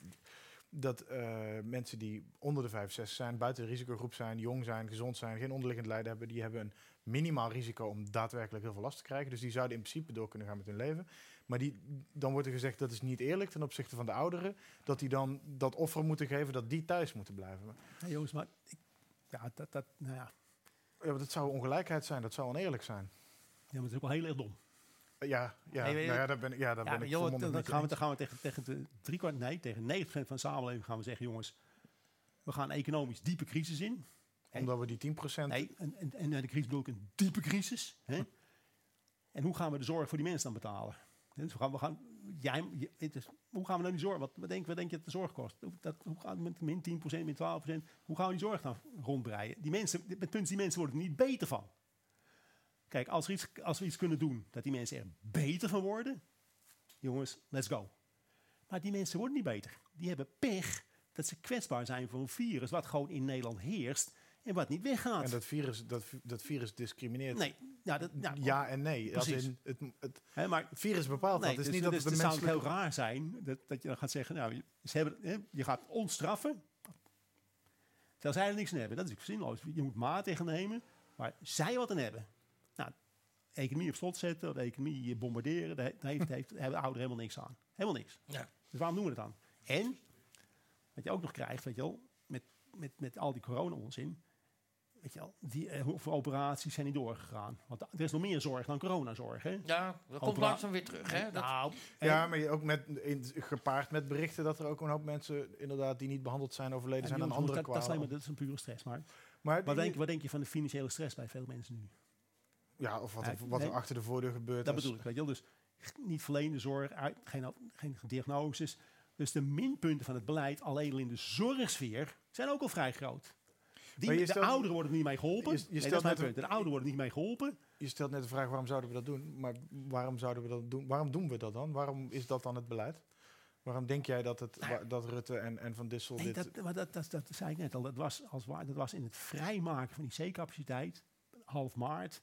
dat eh, mensen die onder de 65 zijn, buiten de risicogroep zijn, jong zijn, gezond zijn, geen onderliggend lijden hebben, die hebben een minimaal risico om daadwerkelijk heel veel last te krijgen. Dus die zouden in principe door kunnen gaan met hun leven. Maar die, dan wordt er gezegd dat is niet eerlijk ten opzichte van de ouderen, dat die dan dat offer moeten geven dat die thuis moeten blijven. Ja, jongens, maar ik, ja, dat, dat, nou ja, ja, maar dat zou ongelijkheid zijn, dat zou oneerlijk zijn. ja, maar het is ook wel heel erg dom. Ja, ja, Nee, nou ja, daar ben ik, ja, daar Ja, ben ik joh, dan, met gaan we, dan gaan we tegen, tegen de drie kwart, nee, tegen 90% van de samenleving gaan we zeggen, jongens, we gaan economisch diepe crisis in. Omdat we die 10%... Nee, en, en, en de crisis bedoel ik een diepe crisis. Hè? En hoe gaan we de zorg voor die mensen dan betalen? Dus we gaan, we gaan, jij, is, hoe gaan we dan die zorg, wat, wat, denk, wat denk je dat de zorg kost? Hoe, dat, hoe gaat het met min 10%, min 12%? Hoe gaan we die zorg dan rondbreien? Die mensen, het punt is, die mensen worden er niet beter van. Kijk, als, er iets, als we iets kunnen doen dat die mensen er beter van worden, jongens, let's go. Maar die mensen worden niet beter. Die hebben pech dat ze kwetsbaar zijn voor een virus wat gewoon in Nederland heerst en wat niet weggaat. En dat virus, dat, dat virus discrimineert. Nee, ja, dat, nou, ja en nee. Als Precies. in het, het, maar het virus bepaalt nee, dat. Het is dus, niet dat dus het een zou heel raar zijn dat, dat je dan gaat zeggen, nou, je, ze hebben, je gaat ons straffen, terwijl zij er niks aan hebben. Dat is natuurlijk zinloos. Je moet maatregelen nemen waar zij wat aan hebben. Economie op slot zetten, de economie bombarderen, daar heeft, heeft, hebben de ouderen helemaal niks aan. Helemaal niks. Ja. Dus waarom doen we het dan? En, wat je ook nog krijgt, weet je wel, met, met, met al die corona-onzin, weet je wel, die, eh, hoeveel operaties zijn niet doorgegaan? Want er is nog meer zorg dan coronazorg, hè? Ja, dat komt Opera- langzaam weer terug. Hè? Dat, Nou, Ja, maar je ook met, in, gepaard met berichten dat er ook een hoop mensen inderdaad die niet behandeld zijn overleden Ja, zijn aan andere dat, dat, is alleen maar, dat is een pure stress. Maar Maar wat denk, wat denk je van de financiële stress bij veel mensen nu? Ja, of wat, er, wat er nee. achter de voordeur gebeurt. Dat als- bedoel ik, weet je wel. Dus niet verleende zorg, geen, geen diagnoses. Dus de minpunten van het beleid alleen al in de zorgsfeer zijn ook al vrij groot. Die, de ouderen worden er niet mee geholpen. je- je Nee, stelt net punt. De ouderen worden niet mee geholpen. Je stelt net de vraag waarom zouden we dat doen, maar waarom zouden we dat doen? Waarom doen we dat dan? Waarom is dat dan het beleid? Waarom denk jij dat, het, Nou dat Rutte en, en Van Dissel Nee, dit... dat, maar dat, dat, dat zei ik net al. Dat was, als waar, dat was in het vrijmaken van die C-capaciteit, half maart.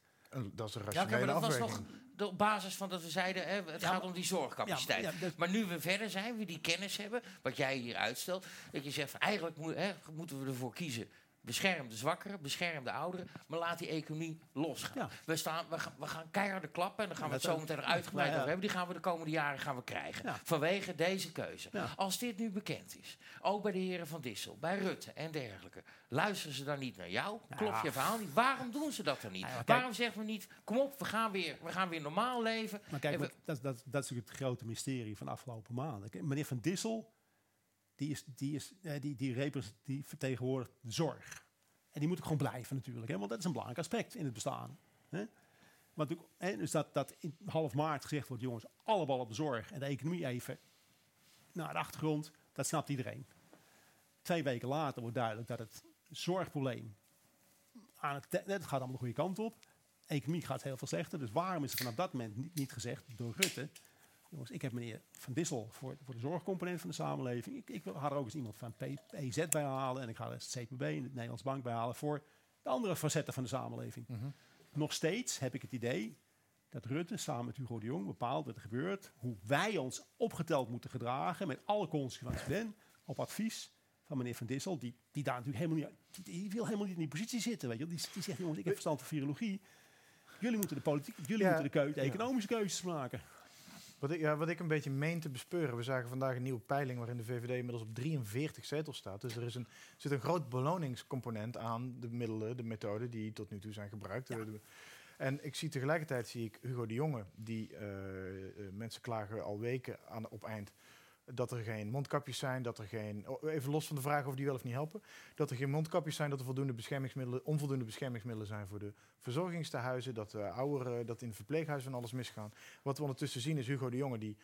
Dat is een Ja, rationele maar dat was nog de op basis van dat we zeiden, hè, het Ja, gaat om die zorgcapaciteit. Ja, ja, dat- Maar nu we verder zijn, we die kennis hebben, wat jij hier uitstelt, dat je zegt, van, eigenlijk moet, hè, moeten we ervoor kiezen. Bescherm de zwakkeren, bescherm de ouderen, maar laat die economie losgaan. Ja. We, staan, we, gaan, we gaan keiharde klappen en dan gaan we het zo meteen nog uitgebreid over hebben. Die gaan we de komende jaren gaan we krijgen. Ja. Vanwege deze keuze. Ja. Als dit nu bekend is, ook bij de heren van Dissel, bij Rutte en dergelijke, luisteren ze dan niet naar jou? Klopt je verhaal niet? Waarom doen ze dat dan niet? Kijk- Waarom zeggen we niet, kom op, we gaan weer, we gaan weer normaal leven? Maar kijk, we- dat, dat, dat is natuurlijk het grote mysterie van de afgelopen maanden. Meneer Van Dissel, die, is, die, is, eh, die, die, vertegenwoordigt de zorg. En die moet ook gewoon blijven natuurlijk, hè, want dat is een belangrijk aspect in het bestaan. Hè. Want hè, dus dat, dat in half maart gezegd wordt, jongens, alle bal op de zorg en de economie even naar de achtergrond, dat snapt iedereen. Twee weken later wordt duidelijk dat het zorgprobleem aan het gaat allemaal de goede kant op. Economie gaat heel veel slechter. Dus waarom is er vanaf dat moment niet, niet gezegd door Rutte... Jongens, ik heb meneer Van Dissel voor, voor de zorgcomponent van de samenleving. Ik, ik wil- ga er ook eens iemand van PEZ bij halen. En ik ga er CPB en de Nederlands Bank bij halen voor de andere facetten van de samenleving. Mhm. Nog steeds heb ik het idee dat Rutte samen met Hugo de Jong bepaalt wat er gebeurt. Hoe wij ons opgeteld moeten gedragen met alle consequenties van hen, op advies van meneer Van Dissel. Die, die daar natuurlijk helemaal niet, die, die wil helemaal niet in die positie zitten. Weet je. Die, die zegt, jongens, ik heb verstand van virologie. Jullie moeten de politiek, jullie Ja, moeten de, keu- de ja. economische keuzes maken. Wat ik, ja, wat ik een beetje meen te bespeuren. We zagen vandaag een nieuwe peiling waarin de VVD inmiddels op 43 zetels staat. Dus er is een, zit een groot beloningscomponent aan de middelen, de methoden die tot nu toe zijn gebruikt. Ja. En ik zie tegelijkertijd zie ik Hugo de Jonge, die eh, eh, mensen klagen al weken aan, op eind dat er geen mondkapjes zijn, dat er geen, oh, even los van de vraag of die wel of niet helpen, dat er geen mondkapjes zijn, dat er voldoende beschermingsmiddelen, onvoldoende beschermingsmiddelen zijn voor de verzorgingstehuizen, dat de ouderen, dat in de verpleeghuizen van alles misgaan. Wat we ondertussen zien is Hugo de Jonge die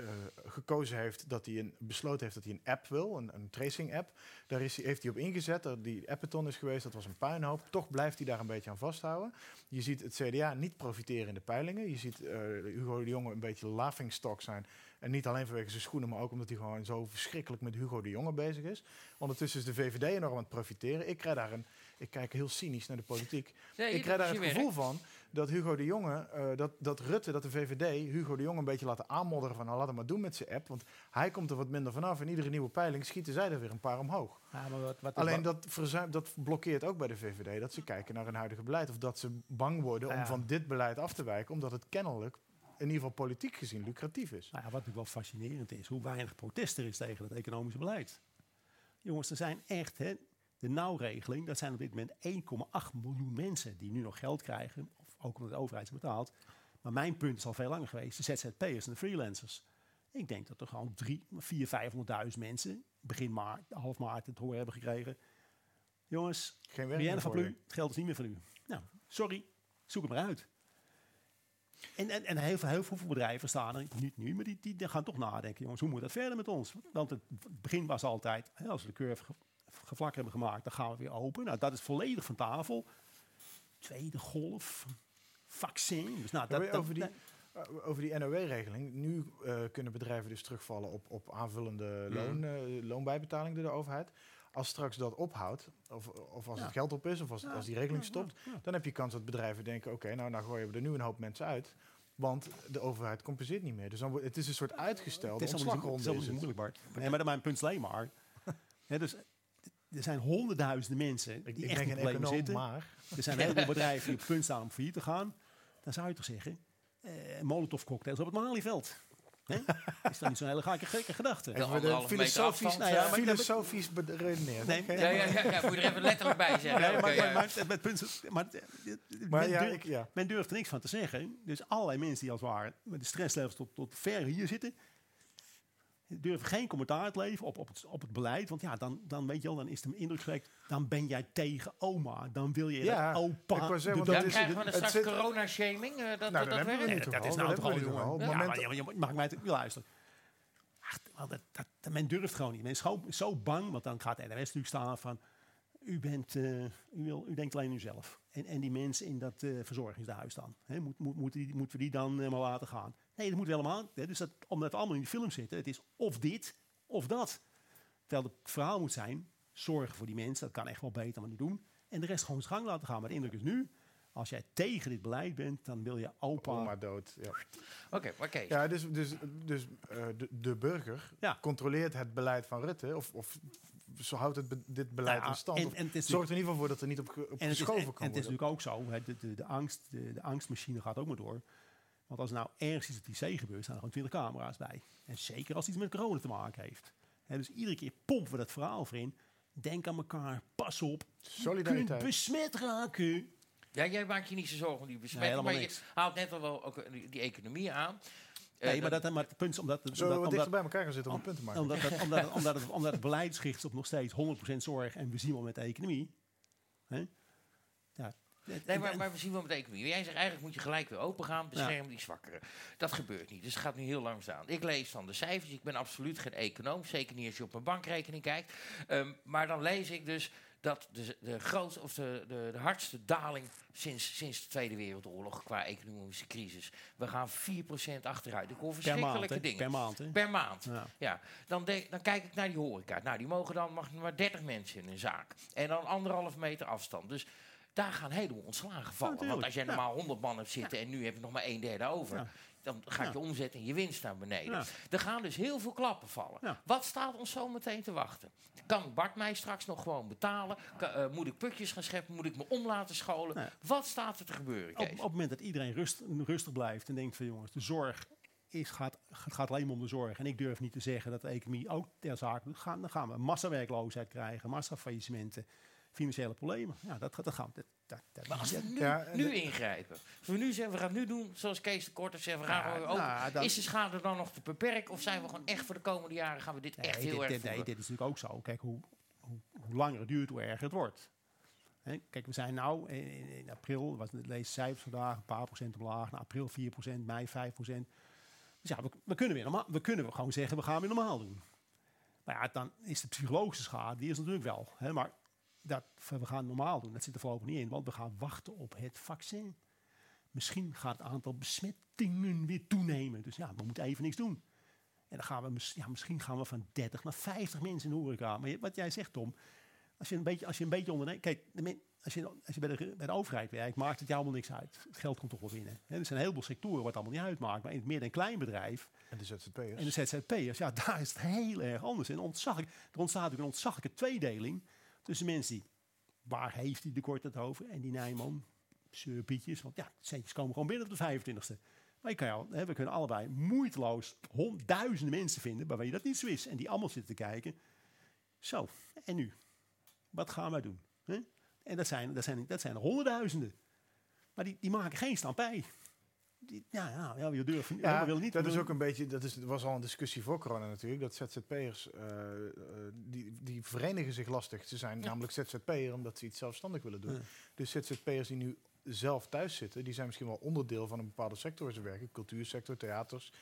eh, gekozen heeft dat hij een besloten heeft dat hij een app wil, een, een tracing app. Daar is heeft hij op ingezet. Die appathon is geweest, dat was een puinhoop. Toch blijft hij daar een beetje aan vasthouden. Je ziet het CDA niet profiteren in de peilingen. Je ziet eh, Hugo de Jonge een beetje laughingstock zijn. En niet alleen vanwege zijn schoenen, maar ook omdat hij gewoon zo verschrikkelijk met Hugo de Jonge bezig is. Ondertussen is de VVD enorm aan het profiteren. Ik krijg daar een, ik kijk heel cynisch naar de politiek. Ik krijg daar het gevoel van dat Hugo de Jonge, eh, dat, dat Rutte, dat de VVD Hugo de Jonge een beetje laten aanmodderen van nou, laat hem maar doen met zijn app. Want hij komt er wat minder vanaf. En iedere nieuwe peiling schieten zij er weer een paar omhoog. Ja, maar wat, wat, Alleen dat, verzuim, dat blokkeert ook bij de VVD. Dat ze kijken naar hun huidige beleid. Of dat ze bang worden om Ja. van dit beleid af te wijken. Omdat het kennelijk, in ieder geval politiek gezien, lucratief is. Nou ja, wat natuurlijk wel fascinerend is, hoe weinig protest er is tegen het economische beleid. Jongens, er zijn echt, hè, de nauwregeling, dat zijn op dit moment 1,8 miljoen mensen die nu nog geld krijgen, of ook omdat de overheid ze betaalt. Maar mijn punt is al veel langer geweest, de ZZP'ers en de freelancers. Ik denk dat er gewoon 3, 4, 500.000 mensen begin maart, half maart het horen hebben gekregen. Jongens, Geen werk van voor u, je. het geld is niet meer van u. Nou, sorry, zoek het maar uit. En, en, en heel, veel, heel veel bedrijven staan er, niet nu, maar die, die, gaan toch nadenken. Jongens, hoe moet dat verder met ons? Want het begin was altijd, hè, als we de curve ge, gevlakt hebben gemaakt, dan gaan we weer open. Nou, dat is volledig van tafel. Tweede golf, vaccin. Dus nou, dat, over die, eh, over die NOW-regeling. Nu eh, kunnen bedrijven dus terugvallen op, op aanvullende Mhm. loon, eh, loonbijbetaling door de overheid. Als straks dat ophoudt, of, of als Ja. het geld op is, of als, Ja, als die regeling stopt, dan heb je kans dat bedrijven denken: oké, nou, nou gooien we er nu een hoop mensen uit. Want de overheid compenseert niet meer. Dus dan wordt, het is een soort uitgestelde Het is niet- het ontslagronde. is is moeilijk, Bart. Nee, maar mijn punt is alleen maar. dus, er zijn honderdduizenden mensen Ik, die ik echt in geen problemen zitten. maar... Er zijn heel veel bedrijven die op punt staan om failliet te gaan. Dan zou je toch zeggen, eh molotov cocktails op het Malieveld. Hè? Is dat niet zo'n hele gekke, gekke gedachte? Ja. Even de filosofisch, nou ja, eh, maar filosofisch beredeneerd. Nee, Oké. Ja, ja, ja, ja, moet je er even letterlijk bij zeggen. Nee, Oké, maar, ja. maar, maar, het punt maar, Maar men, ja, durft, ik, ja. men durft er niks van te zeggen. Dus allerlei mensen die als het ware met de stresslevels tot, tot ver hier zitten, durven geen commentaar te leveren op, op, het, op het beleid. Want ja, dan, dan weet je wel, dan is de indruk gewekt, dan ben jij tegen oma. Dan wil je Ja, dat opa... ik zeggen, is- krijgen we dan het straks corona-shaming? eh, dat, Nou, dat, dan we Nee, is nou toch al, jongen. Ja, het maar, ja, maar je mag mij het luisteren. Ach, dat, dat, dat- men durft gewoon niet. Men is gewoon zo bang, want dan gaat de NWS natuurlijk staan van... U, bent, eh, u, wil, u denkt alleen aan uzelf. en, en die mensen in dat eh verzorgingshuis dan? Hè, moet, moet, moeten, die, moeten we die dan maar laten gaan? Nee, dat moeten we helemaal. Hè, dus dat, omdat we allemaal in die film zitten, het is of dit of dat. Terwijl het verhaal moet zijn, zorgen voor die mensen, dat kan echt wel beter, maar niet doen. En de rest gewoon zijn gang laten gaan. Maar de indruk is nu, als jij tegen dit beleid bent, dan wil je opa... Oma dood. Ja, Oké, Kees. ja dus, dus, dus eh, de, de burger Ja. controleert het beleid van Rutte. Of, of zo houdt het be- dit beleid Ja, in stand. en- of en het is zorgt er in ieder geval voor dat er niet op, En het is, geschoven en, kan en het is worden. natuurlijk ook zo, hè, de, de, de, angst, de, de angstmachine gaat ook maar door. Want als er nou ergens iets op die C gebeurt, staan er gewoon 20 camera's bij. En zeker als het iets met corona te maken heeft. Hè, dus iedere keer pompen we dat verhaal voor in. Denk aan elkaar, pas op. Je kunt Solidariteit. besmet raken. Ja, jij maakt je niet zo zorgen om die besmetting, helemaal maar je haalt net al wel ook eh, die, economie aan. Eh, Nee, maar, dat, maar het punt is omdat... Zullen we omdat, wat omdat, dichter bij elkaar gaan zitten om een punt te maken? omdat, dat- omdat, het- omdat, het, omdat het beleid gericht is op nog steeds 100% zorg. En we zien wel met de economie. Hè? Nee, maar, maar we zien wel met de economie. Jij zegt eigenlijk moet je gelijk weer open gaan, beschermen die zwakkeren. Dat gebeurt niet, dus het gaat nu heel langzaam. Ik lees van de cijfers, ik ben absoluut geen econoom, zeker niet als je op mijn bankrekening kijkt. Ehm, maar dan lees ik dus dat de, de grootste of de, de, de hardste daling sinds, sinds de Tweede Wereldoorlog qua economische crisis. We gaan 4% achteruit. Ik hoor per maand, verschrikkelijke dingen. Per maand, hè? Per maand. Ja. Ja, dan, dan kijk ik naar die horeca. Nou, die mogen dan mag maar 30 mensen in een zaak. En dan anderhalf meter afstand. Dus daar gaan helemaal ontslagen vallen. Want als jij normaal 100 man hebt zitten en nu heb je nog maar een derde over. Dan gaat je omzet en je winst naar beneden. Er gaan dus heel veel klappen vallen. Wat staat ons zo meteen te wachten? Kan Bart mij straks nog gewoon betalen? Eh, moet ik putjes gaan scheppen? Moet ik me om laten scholen? Wat staat er te gebeuren, Op, Kees? op het moment dat iedereen rust, rustig blijft en denkt van jongens, de zorg is, gaat, gaat alleen maar om de zorg. En ik durf niet te zeggen dat de economie ook ter zake doet. Gaan, dan gaan we massawerkloosheid krijgen, massafaillissementen, financiële problemen. Ja, dat, gaat- dat gaan we. Dat, dat, Maar als we nu, Ja, nu de- ingrijpen. Als we nu zeggen, we gaan nu doen zoals Kees de Korte zegt, we gaan Ja, gewoon open. nou, Is de schade dan nog te beperken? Of zijn we gewoon echt voor de komende jaren gaan we dit echt heel dit, erg dit, nee, dit is natuurlijk ook zo. Kijk, hoe, hoe, hoe langer het duurt, hoe erger het wordt. Kijk, we zijn nou in, april, was het lees cijfers vandaag, een paar procent omlaag. Nou, april 4 procent, mei 5 procent. Dus ja, we, we kunnen weer normaal, we kunnen gewoon zeggen, we gaan weer normaal doen. Maar ja, dan is de psychologische schade, die is natuurlijk wel. Hè, maar dat we gaan normaal doen, dat zit er voorlopig niet in. Want we gaan wachten op het vaccin. Misschien gaat het aantal besmettingen weer toenemen. Dus ja, we moeten even niks doen. En dan gaan we, ja, misschien gaan we van 30 naar 50 mensen in de horeca. Maar wat jij zegt, Tom, als je een beetje, als je een beetje onderneemt. Kijk, als je, als je bij, de, bij de overheid werkt, maakt het jou allemaal niks uit. Het geld komt toch wel binnen. Er zijn een heleboel sectoren waar het allemaal niet uitmaakt. Maar in het midden- en kleinbedrijf En de ZZP'ers. en de ZZP'ers, ja, daar is het heel erg anders. En ontzaglijk, er ontstaat natuurlijk een ontzaglijke tweedeling tussen mensen die, waar heeft die de kort het over? En die Nijman, surpietjes, want ja, de centjes komen gewoon binnen op de 25e. Maar je kan jou, hè, we kunnen allebei moeiteloos honderdduizenden mensen vinden waarvan je dat niet zo is. En die allemaal zitten te kijken. Zo, en nu? Wat gaan wij doen? Hè? En dat zijn, dat, zijn, dat zijn er honderdduizenden. Maar die, die maken geen stampij. Ja, ja, ja, we durven Ja, we willen niet. dat is ook een beetje, dat is, was al een discussie voor corona natuurlijk, dat ZZP'ers, eh, eh, die, die verenigen zich lastig. Ze zijn namelijk ZZP'er omdat ze iets zelfstandig willen doen. Ja. Dus ZZP'ers die nu zelf thuis zitten, die zijn misschien wel onderdeel van een bepaalde sector waar ze werken. Cultuursector, theaters,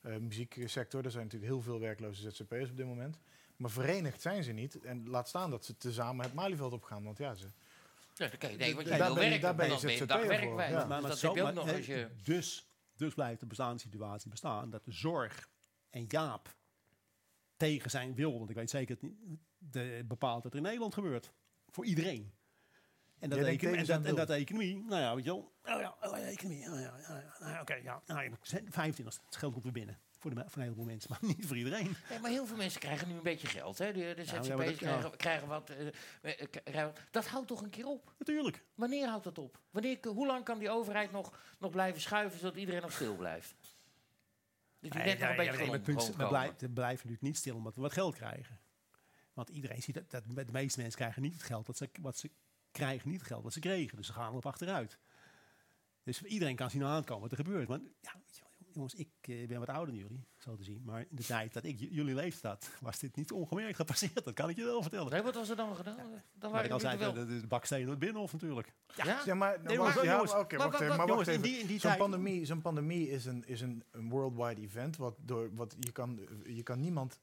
eh, muzieksector. Er zijn natuurlijk heel veel werkloze ZZP'ers op dit moment. Maar verenigd zijn ze niet. En laat staan dat ze tezamen het Malieveld opgaan. Want ja, ze, Ja, dan kan je denken, want Daar jij wil ben je- werken, daar ben je dan ben je ZZP'er voor, dagwerkwijs. ja. Dus Maar- maar dat zo- heb je ook maar, nog hè, als je... dus, dus blijft de bestaande situatie bestaan dat de zorg en Jaap tegen zijn wil, want ik weet zeker dat niet, de, bepaalt wat er in Nederland gebeurt. Voor iedereen. En dat, economie, en, dat, en dat economie, nou ja, weet je wel. Oh ja, oh ja economie, ja, ja, ja, ja, nou ja, oké, ja. Nou, ja, 25, het geld komt weer binnen. Voor, de, voor een heleboel mensen, maar niet voor iedereen. Nee, maar heel veel mensen krijgen nu een beetje geld. Hè? De, de ja, maar dat- krijgen, krijgen wat. eh, eh, krijgen- dat houdt toch een keer op? Natuurlijk. Wanneer houdt dat op? Wanneer, hoe lang kan die overheid nog, nog blijven schuiven zodat iedereen nog stil blijft? Dat die net nog een beetje punt we, blijven, we blijven natuurlijk niet stil omdat we wat geld krijgen. Want iedereen ziet dat, dat de meeste mensen krijgen niet het geld wat ze, wat ze krijgen, niet het geld wat ze kregen. Dus ze gaan erop achteruit. Dus iedereen kan zien aankomen wat er gebeurt. Maar ja, je jongens, ik eh, ben wat ouder dan jullie, zo te zien. Maar in de tijd dat ik jullie leeftijd had, was dit niet ongemerkt gepasseerd. Dat kan ik je wel vertellen. Nee, wat was er dan gedaan? Dan waren ik al jullie zei, wel. de, de baksteen door het binnenhof natuurlijk. Ja? Ja, maar, Nee, wacht, maar- ja, maar wacht Maar wacht jongens, in even. die- in die Zo'n tijd- pandemie, zo'n pandemie is een, is een, een worldwide event. Wat door, wat je, kan, je kan niemand,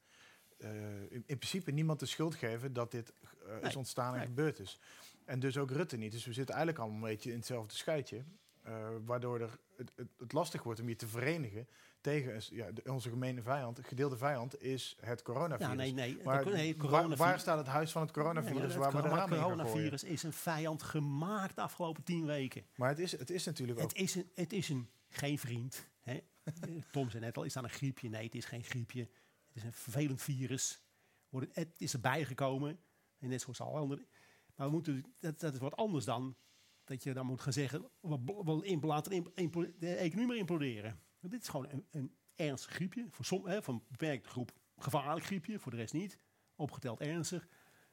eh, in, in principe niemand de schuld geven dat dit eh, is ontstaan en nee. gebeurd is. En dus ook Rutte niet. Dus we zitten eigenlijk allemaal een beetje in hetzelfde schuitje. Eh, waardoor er het, het, het lastig wordt om je te verenigen tegen een ja, de- onze gemene vijand. Gedeelde vijand is het coronavirus. Ja, nee, nee. Maar de, nee, waar, coronavirus- waar staat het huis van het coronavirus Nee, maar waar we het de gooien? coronavirus is een vijand gemaakt de afgelopen tien weken. Maar het is, het is natuurlijk ook... Het is, een, het is een, geen vriend. Hè? Tom zei net al, is dat een griepje? Nee, het is geen griepje. Het is een vervelend virus. Het is erbij gekomen. En net zoals alle andere. Maar we moeten, dat, dat is wat anders dan dat je dan moet gaan zeggen... we, laten de economie maar imploderen. Want dit is gewoon een, een ernstig griepje. Voor, som, hè, voor een beperkte groep gevaarlijk griepje. Voor de rest niet. Opgeteld ernstig.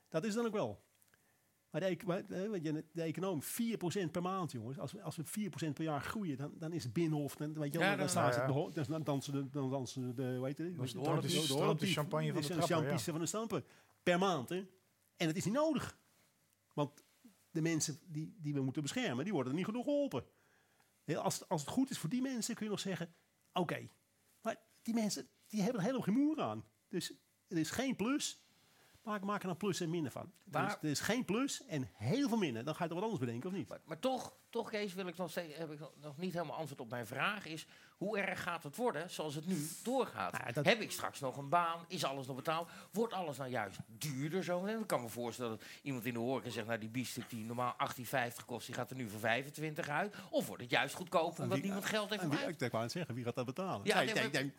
Dat is dan ook wel. Maar de, je- de econoom, 4% per maand, jongens. Als we, als we 4% per jaar groeien, dan, dan is het Binnenhof. Dan, weet je, Ja, dan, dan- staan ja, ze ja. dan, dan dansen de, dan dansen de, de, het? Dan de de- de champagne van de de trappen, van de stampen. Per maand, hè. En het is niet nodig. Want de mensen die, die we moeten beschermen, die worden er niet genoeg geholpen. Als, als het goed is voor die mensen, kun je nog zeggen... Oké, maar die mensen die hebben er helemaal geen moer aan. Dus het is geen plus. Maar ik maak er een plus en minder van. Maar- Dus er is geen plus en heel veel minder. Dan ga je toch wat anders bedenken, of niet? Maar, maar toch, toch, Kees, wil ik nog steeds, heb ik nog- niet helemaal antwoord op mijn vraag. Is hoe erg gaat het worden zoals het nu doorgaat? Nou, dat- Heb ik straks nog een baan? Is alles nog betaald? Wordt alles nou juist duurder zo? En ik kan me voorstellen dat iemand in de horeca zegt... nou, die biefstuk die normaal 18,50 kost, die gaat er nu voor 25 uit. Of wordt het juist goedkoper omdat niemand geld heeft uit? ik wou het zeggen, wie gaat dat betalen? Ja, Nee, nee, nee, maar- nee.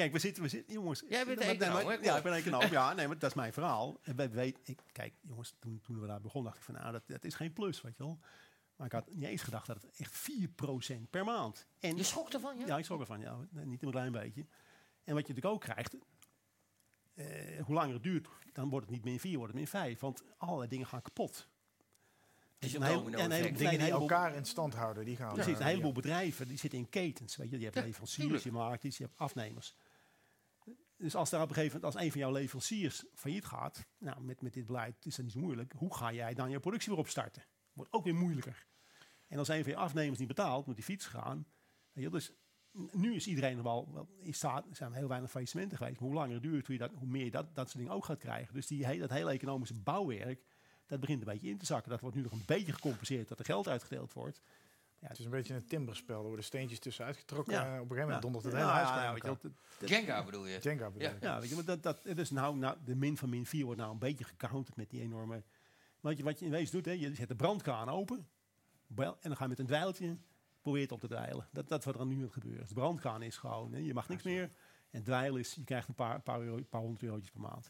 Kijk, we zitten, we zitten, jongens. Jij bent maar- hè, Ja, ik ben econoom. Ja, nee, maar dat is mijn verhaal. En wij weten, ik, kijk, jongens, toen, toen we daar begonnen, dacht ik van, nou, dat, dat is geen plus, weet je wel. Maar ik had niet eens gedacht dat het echt 4% per maand. En, Je schrok ervan, ja? ja, ik schrok ervan, ja, niet een klein beetje. En wat je natuurlijk ook krijgt, eh, hoe langer het duurt, dan wordt het niet meer 4, wordt het meer 5. Want allerlei dingen gaan kapot. Is een heel- Dingen een die heleboel- elkaar in stand houden, die gaan... Precies, eh, een heleboel bedrijven die zitten in ketens. Weet je, je hebt Ja, leveranciers, je maakt iets, je hebt afnemers. Dus als daar op een gegeven moment, als een van jouw leveranciers failliet gaat, nou, met, met dit beleid is dat niet zo moeilijk. Hoe ga jij dan je productie weer opstarten? Wordt ook weer moeilijker. En als een van je afnemers niet betaalt, moet die fiets gaan. Je, dus nu is iedereen wel, wel er zijn heel weinig faillissementen geweest. Maar hoe langer duurt, hoe, je dat, hoe meer je dat, dat soort dingen ook gaat krijgen. Dus die, dat hele economische bouwwerk, dat begint een beetje in te zakken. Dat wordt nu nog een beetje gecompenseerd dat er geld uitgedeeld wordt. Het is een beetje een timberspel. Er worden steentjes tussenuit getrokken. Ja. en op een gegeven moment dondert het Ja, hele huis ja, ja, weet je elkaar. wel, d- Jenga bedoel je? Jenga bedoel Ja. ik. Ja, weet je, maar dat, dat, dus nou, nou, de min van min 4 wordt nou een beetje gecounterd met die enorme... Wat je, wat je in wezen doet, hè, je zet de brandkraan open bel- en dan ga je met een dweiltje probeer het op te dweilen. Dat, dat is wat er nu is. De brandkraan is gewoon, hè, je mag niks meer. En dweil is, je krijgt een paar, paar, euro, paar honderd eurotjes per maand.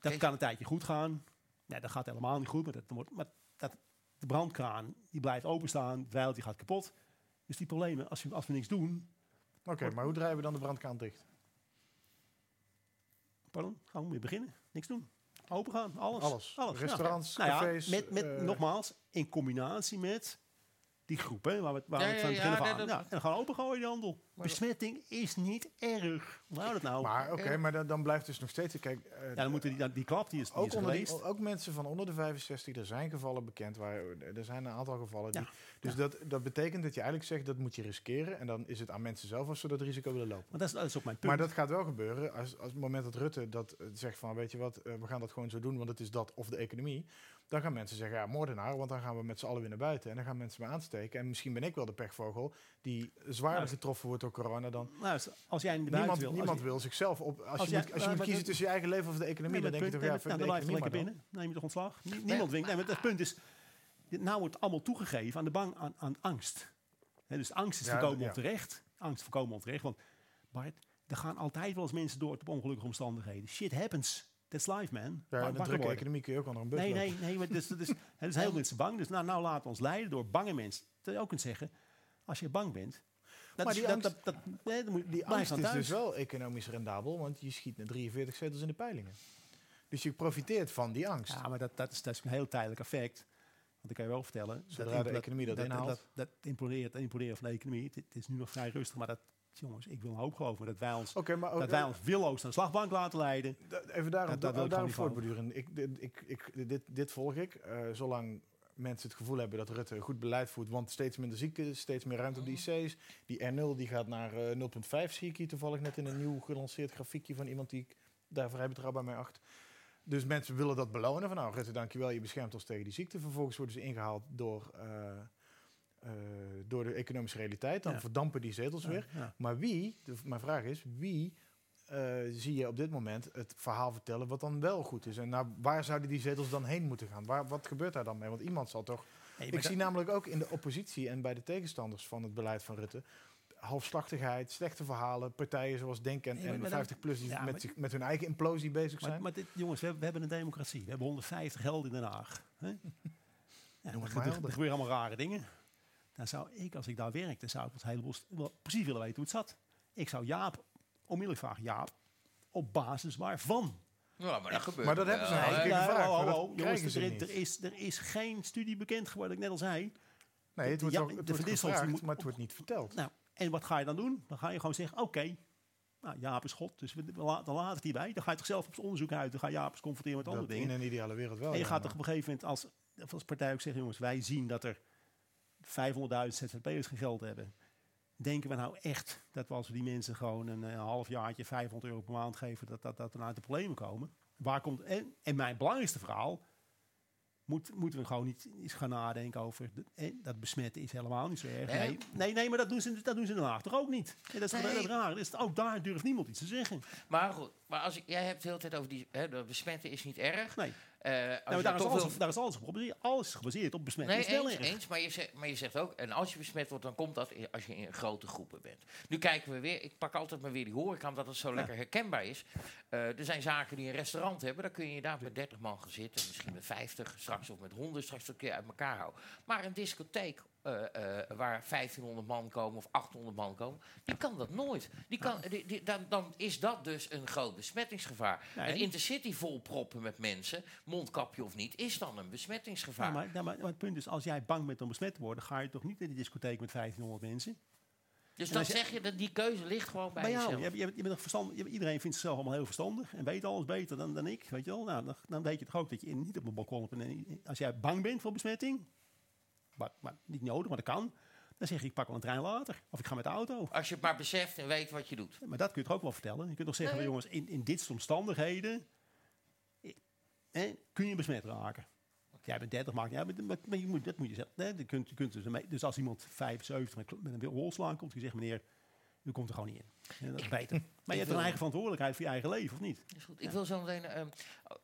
Dat Kees- kan een tijdje goed gaan. Nee, dat gaat helemaal niet goed, maar, dat, wordt, maar dat, de brandkraan die blijft openstaan, het dweiltje gaat kapot. Dus die problemen, als, je, als we niks doen... Oké, maar hoe draaien we dan de brandkraan dicht? Pardon, gaan we weer beginnen. Niks doen. Open gaan, alles. Alles. ja. Restaurants, Nou ja, cafés, met, met, eh, nogmaals, in combinatie met die groep, hè, waar we, het- waar Ja, we het ja, van het ja, begin af nee, dat- en dan gaan we opengooien die handel. Besmetting is niet erg. Hoe houdt het nou? Maar oké, maar dan, dan blijft dus nog steeds... Kijk, eh, ja, dan moeten die, dan- die klap, die is, die ook, is onder die- ook mensen van onder de 65, er zijn gevallen bekend. Waar, er zijn een aantal gevallen. Die, Ja. dus Dat, dat betekent dat je eigenlijk zegt dat moet je riskeren. En dan is het aan mensen zelf of ze dat risico willen lopen. Maar dat is, dat is ook mijn punt. Maar dat gaat wel gebeuren als, als het moment dat Rutte dat eh, zegt van weet je wat, eh, we gaan dat gewoon zo doen, want het is dat of de economie. Dan gaan mensen zeggen ja, moordenaar, want dan gaan we met z'n allen weer naar buiten. En dan gaan mensen me aansteken. En misschien ben ik wel de pechvogel die zwaarder Nou, getroffen wordt door corona dan... Nou, als- jij in de buiten Niemand, wil... als niemand je- wil zichzelf op... Als, als je, moet, als je moet maar kiezen tussen je eigen leven of de economie, Nee, dan denk je toch ja, voor de nou, dan blijf je economie lekker maar dan. binnen. Neem je toch ontslag? Nie- Niemand winkt. Nee, maar het punt is, dit- nou wordt allemaal toegegeven aan de bang aan, aan angst. Dus angst is Ja, voorkomen ja. onterecht. Angst voorkomen onterecht. Want Bart, er gaan altijd wel eens mensen door op ongelukkige omstandigheden. Shit happens. That's life, man. Ja, in een bang drukke economie kun je ook onder een bus Nee, lopen. nee, nee. Maar dus, dus, er zijn heel mensen bang. Dus nou, nou laten we ons leiden door bange mensen. Dat je ook kunt zeggen, als je bang bent... Dat Maar is, die dat, angst- dat, dat, nee, dan moet, Die angst is thuis. dus wel economisch rendabel, want je schiet naar 43 zetels in de peilingen. Dus je profiteert van die angst. Ja, maar dat, dat, is, dat is een heel tijdelijk effect. Want ik kan je wel vertellen. Zodra de economie dat inhaalt. Dat, dat, het imploderen van de economie. Het, het is nu nog vrij rustig. Maar dat, jongens, ik wil een hoop geloven dat wij ons, maar ook, dat wij ons willoos naar de slagbank laten leiden. Even daarop, Dat- dat ik daarop voortborduren. Ik, dit, ik, ik, dit, dit volg ik. eh, zolang mensen het gevoel hebben dat Rutte goed beleid voert, want steeds minder ziekten, steeds meer ruimte op de IC's. Die R0 die gaat naar eh, 0,5 zie ik hier toevallig net in een nieuw gelanceerd grafiekje van iemand die ik daar vrij betrouwbaar mee acht. Dus mensen willen dat belonen. Van nou, Rutte, dankjewel, je beschermt ons tegen die ziekte. Vervolgens worden ze ingehaald door, eh, eh, door de economische realiteit. Dan Ja. verdampen die zetels weer. Ja. Maar wie, de, mijn vraag is, wie eh, zie je op dit moment het verhaal vertellen wat dan wel goed is? En naar waar zouden die zetels dan heen moeten gaan? Waar, wat gebeurt daar dan mee? Want iemand zal toch... Hey, Ik zie namelijk ook in de oppositie en bij de tegenstanders van het beleid van Rutte... halfslachtigheid, slechte verhalen, partijen zoals Denk en, en maar dat- 50PLUS die ja, met, zich, met hun eigen implosie bezig zijn. Maar, maar dit, jongens, we hebben, we hebben een democratie. We hebben 150 helden in Den Haag. Hè? Ja, er, gebeuren allemaal rare dingen. Dan zou ik, als ik daar werkte, zou ik het heleboel wel precies willen weten hoe het zat. Ik zou Jaap onmiddellijk vragen, Jaap, op basis waarvan? Ja, maar dat gebeurt maar dat hebben ze eigenlijk Nou, gevraagd, oh, oh, oh, jongens, er, er, is, er is geen studie bekend geworden, ik net al zei. nee, het wordt, Ja, ook, het wordt gevraagd, moet- maar het wordt niet verteld. Nou, en wat ga je dan doen? Dan ga je gewoon zeggen, oké, nou, Jaap is God, dus we, we la- dan laat ik die bij. Dan ga je toch zelf op onderzoek uit, dan ga je Jaap eens confronteren met andere dingen. in een ideale wereld wel. En je ja, gaat toch op een gegeven moment als, als partij ook zeggen, jongens, wij zien dat er 500.000 ZZP'ers geen geld hebben. Denken we nou echt dat we als we die mensen gewoon een, eh, half jaartje 500 euro per maand geven, dat dat, dat uit de problemen komen? Waar komt, en, en mijn belangrijkste verhaal, moet, moeten we gewoon niet eens gaan nadenken over de- eh, dat besmetten is helemaal niet zo erg. Nee. Nee, nee, maar dat doen ze, dat doen ze Haag toch ook niet? Nee, dat is Nee. heel raar. Dus ook daar durft niemand iets te zeggen. Maar goed, maar als ik, jij hebt het de hele tijd over die... Hè, besmetten is niet erg. Nee, Eh, nou, je maar daar, is alles, daar is alles gebaseerd. Alles is gebaseerd op besmetting. Nee, eens, maar, je zegt, maar je zegt ook, en als je besmet wordt, dan komt dat als je in grote groepen bent. Nu kijken we weer, ik pak altijd maar weer die horeca, omdat het zo lekker herkenbaar is. Eh, er zijn zaken die een restaurant hebben, dan kun je daar met 30 man gaan zitten, misschien met 50, straks of met 100, straks een keer uit elkaar houden. Maar een discotheek eh, eh, waar 1500 man komen of 800 man komen, die kan dat nooit. Die kan, die, die- dan, dan is dat dus een groot besmettingsgevaar. Nee. Een intercity volproppen met mensen, mondkapje of niet, is dan een besmettingsgevaar. Ja, maar, ja, maar, maar het punt is, als jij bang bent om besmet te worden, ga je toch niet in die discotheek met 1500 mensen? Dus En dan zeg je dat die keuze ligt gewoon bij, Bij jou. jezelf. Je, je, je bent verstand, iedereen vindt zichzelf allemaal heel verstandig en weet alles beter dan, dan ik. Weet je wel? Nou, dan, dan weet je toch ook dat je niet op een balkon hebt. En als jij bang bent voor besmetting, maar, maar niet nodig, maar dat kan, dan zeg je ik pak wel een trein later. Of ik ga met de auto. Als je het maar beseft en weet wat je doet. Maar dat kun je toch ook wel vertellen. Je kunt toch zeggen, Nee. jongens, in, in dit soort omstandigheden eh, kun je besmet raken. Jij bent 30, maakt niet uit, maar, je moet, dat moet je zelf. Nee, je kunt, je kunt dus, dus als iemand 75 met, met een rolslaan komt, je zeggen, meneer, u komt er gewoon niet in. Ja, dat is beter. Maar je hebt een eigen verantwoordelijkheid voor je eigen leven, of niet? Is goed. Ik wil zo meteen ehm,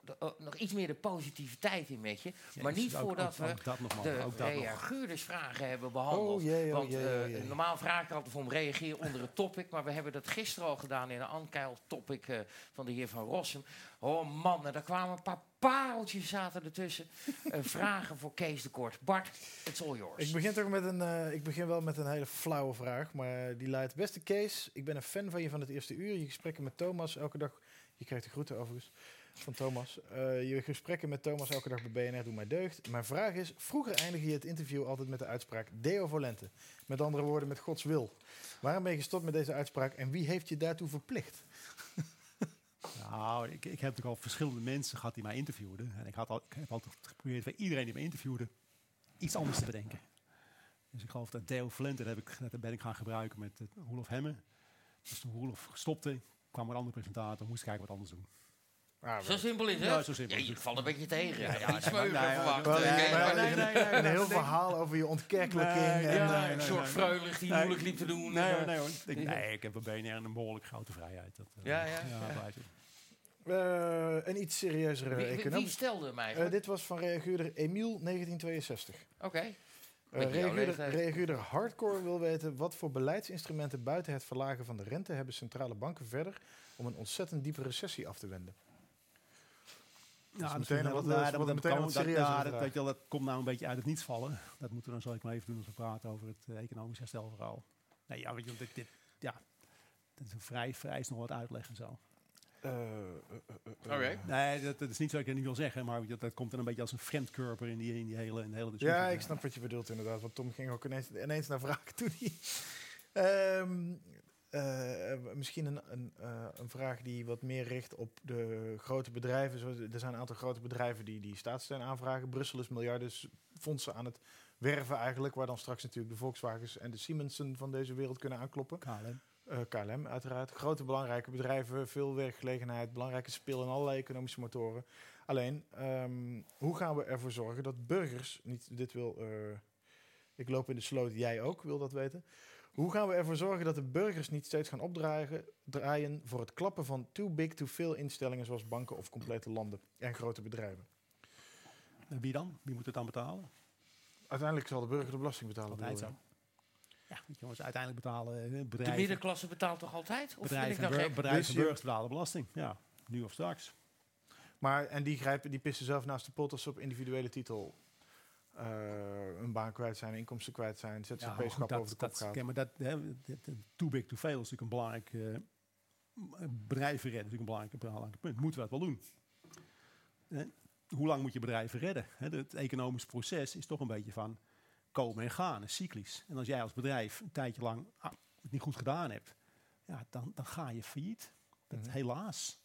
oh, oh, nog iets meer de positiviteit in met je. maar niet ook- voordat ook- we ook dat nog, man. de Ook dat nog. reageurdersvragen hebben behandeld. Oh, jee, oh, Want jee, eh, oh, jee. normaal vraag ik altijd om reageer onder het topic. Maar we hebben dat gisteren al gedaan in een Ankeil topic eh, van de heer Van Rossum. Oh man, en daar kwamen een paar pareltjes zaten ertussen. Eh, vragen voor Kees de Kort. Bart, it's all yours. Ik begin toch met een, eh, ik begin wel met een hele flauwe vraag, maar die luidt: Beste Kees, ik ben een fan van je van het eerste uur. Je gesprekken met Thomas elke dag. Je krijgt de groeten overigens van Thomas. Eh, je gesprekken met Thomas elke dag bij BNR doen mij deugd. Mijn vraag is: vroeger eindigde je het interview altijd met de uitspraak Deo volente. Met andere woorden, met Gods wil. Waarom ben je gestopt met deze uitspraak en wie heeft je daartoe verplicht? Nou, ik, ik heb natuurlijk al verschillende mensen gehad die mij interviewden. En ik, had al, ik heb altijd geprobeerd bij iedereen die mij interviewde iets anders te bedenken. Dus ik geloof dat Deo Valente, dat, heb ik, dat ben ik gaan gebruiken met uh, Roelof Hemme. Dus toen Roelof stopte, kwam er een andere presentator, moest ik kijken wat anders doen. Ah, Zo simpel is het. Ja, zo simpel Ja, je valt een beetje tegen. Ja, ja, Iets nee, nee, eh, nee, een heel verhaal over je ontkerkelijking. Nee, en, Ja, eh, een soort nee. vreulig die Nee. moeilijk liep te doen. Nee, Eh, nee hoor. Ik, nee, ik heb bij BNR een behoorlijk grote vrijheid. Dat, Ja, ja, eh, een iets serieuzere Wie, wie- stelde Eh, eigenlijk? dit was van reageurder Emiel 1962. Oké. Uh, reageerder, leeftijd. reageerder Hardcore wil weten wat voor beleidsinstrumenten buiten het verlagen van de rente hebben centrale banken verder om een ontzettend diepe recessie af te wenden. Ja, meteen nou, dat is dat- wat dat meteen dat- dat, dat komt nou een beetje uit het niets vallen. Dat moeten we dan zal ik maar even doen als we praten over het eh, economisch herstelverhaal. Nee, ja, weet je, dit, dit, ja, dat is een vrij, vrij is nog wat uitleg en zo. Eh, eh, eh, Oké. Nee, dat, dat is niet zo dat ik dat niet wil zeggen, maar dat, dat komt dan een beetje als een vreemdkurper in die, in die hele, in de hele discussie. Ja, ik snap wat je bedoelt inderdaad. Want Tom ging ook ineens, ineens naar vragen toen hij... Ehm, eh, misschien een, een, eh, een vraag die wat meer richt op de grote bedrijven. Er zijn een aantal grote bedrijven die, die staatssteun aanvragen. Brussel is miljarden fondsen aan het werven eigenlijk. Waar dan straks natuurlijk de Volkswagens en de Siemensen van deze wereld kunnen aankloppen. KLM. Eh, KLM uiteraard. Grote belangrijke bedrijven, veel werkgelegenheid, belangrijke speel in allerlei economische motoren. Alleen, ehm, hoe gaan we ervoor zorgen dat burgers, niet dit wil, eh, ik loop in de sloot, jij ook, wil dat weten. Hoe gaan we ervoor zorgen dat de burgers niet steeds gaan opdragen draaien voor het klappen van too big to fail instellingen zoals banken of complete landen en grote bedrijven? En wie dan? Wie moet het dan betalen? Uiteindelijk zal de burger de belasting betalen. Altijd bedoel zo. Ja, jongens, uiteindelijk betalen eh, De middenklasse betaalt toch altijd? Of ik bedrijven, en bur- Dus burgers betalen belasting. Ja, nu of straks. Maar, en die grijpen, die pissen zelf naast de pot als ze op individuele titel eh, een baan kwijt zijn, inkomsten kwijt zijn, Ja, maar ZZP-schap goed, over de kop dat, gaat. kijk, maar dat, hè, too big to fail is natuurlijk een belangrijk... eh, m- bedrijven redden is natuurlijk een belangrijk, belangrijk punt. Moeten we dat wel doen? Hè, hoe lang moet je bedrijven redden? Hè, het economisch proces is toch een beetje van komen en gaan, is cyclisch. En als jij als bedrijf een tijdje lang ah, het niet goed gedaan hebt, ja, dan, dan ga je failliet. Dat, Mhm. Helaas.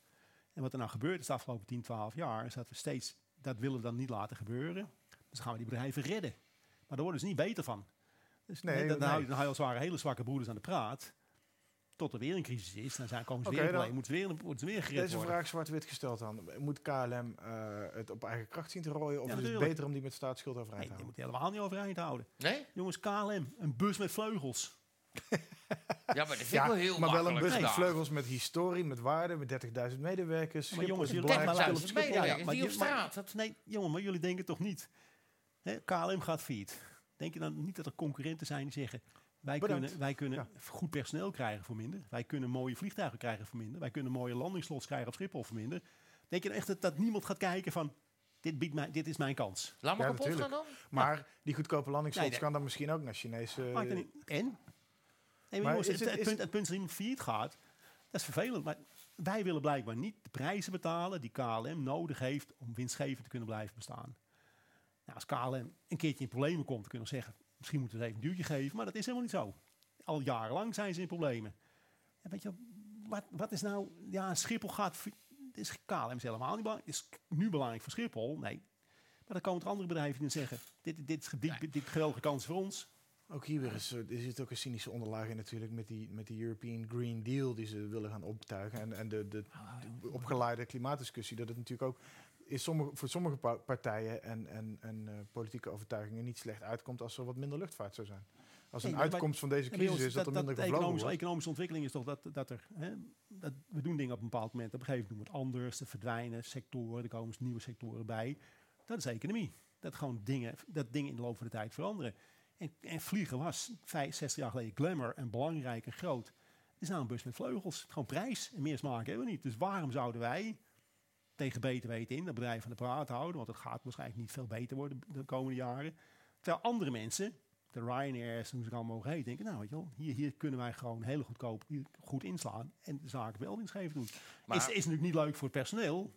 En wat er nou gebeurd is de afgelopen 10, 12 jaar, is dat we steeds, dat willen we dan niet laten gebeuren. Dus gaan we die bedrijven redden. Maar daar worden ze niet beter van. Dus Nee, nee, dan, nee. hou je, dan hou je als het ware hele zwakke broeders aan de praat. Tot er weer een crisis is. Dan zijn, komen ze Oké, weer dan-. Moeten ze weer, moeten ze weer gered Deze worden. vraag zwart-wit gesteld aan. Moet KLM eh, het op eigen kracht zien te rooien? Of Ja, is het beter om die met staatsschuld overeind Nee, te die houden? moet je helemaal niet overeind houden. Nee? Jongens, KLM, een bus met vleugels. Ja, maar dat vind ik wel heel maar wel een bus met vleugels met historie, met waarde, met 30.000 medewerkers. Ja, maar jongens, jullie denken maar die maar op je- straat. Dat- Nee, jongen, maar jullie denken toch niet. Hè, KLM gaat failliet. Denk je dan niet dat er concurrenten zijn die zeggen... Wij Bedankt. kunnen, wij kunnen Ja. goed personeel krijgen voor minder. Wij kunnen mooie vliegtuigen krijgen voor minder. Wij kunnen mooie landingsslots krijgen op Schiphol voor minder. Denk je dan echt dat, dat niemand gaat kijken van... Dit, biedt mij, dit is mijn kans. Laat me Ja, kapot gaan dan. Maar die goedkope landingsslots Nee, nee. kan dan misschien ook naar Chinese... Er niet. En? Nee, maar Maar jongens, is het, het- is punt, het- het punt dat iemand failliet gaat, dat is vervelend. Maar wij willen blijkbaar niet de prijzen betalen die KLM nodig heeft om winstgevend te kunnen blijven bestaan. Nou, als KLM een keertje in problemen komt, dan kunnen we zeggen, misschien moeten we het even een duwtje geven, maar dat is helemaal niet zo. Al jarenlang zijn ze in problemen. En weet je, wat, wat is nou, ja, Schiphol gaat, is KLM is helemaal niet belangrijk, is nu belangrijk voor Schiphol, nee. Maar dan komen er andere bedrijven dan zeggen, dit, dit is dit, dit geweldige kans voor ons. Ook hier weer is, eh, er zit ook een cynische onderlaag in natuurlijk met die, met die European Green Deal die ze willen gaan optuigen. En, en de, de, de opgeleide klimaatdiscussie. Dat het natuurlijk ook is sommige, voor sommige pa- partijen en, en, en eh, politieke overtuigingen niet slecht uitkomt als er wat minder luchtvaart zou zijn. Als een Nee, uitkomst van deze crisis is dat, er minder economische, wordt. economische ontwikkeling is toch dat, dat er... Hè, dat we doen dingen op een bepaald moment. Op een gegeven moment doen we het anders. Er verdwijnen sectoren, er komen nieuwe sectoren bij. Dat is economie. Dat gewoon dingen, dat dingen in de loop van de tijd veranderen. En, en vliegen was vijf, 60 jaar geleden glamour en belangrijk en groot. Het is nou een bus met vleugels. Gewoon prijs. En meer smaak hebben we niet. Dus waarom zouden wij tegen beter weten in dat bedrijf aan de praat houden? Want het gaat waarschijnlijk niet veel beter worden de komende jaren. Terwijl andere mensen, de Ryanairs, hoe ze allemaal mogen heten, denken, nou weet je wel, hier, hier kunnen wij gewoon heel goedkoop goed inslaan en de zaken wel winstgevend doen. Maar- is, is natuurlijk niet leuk voor het personeel.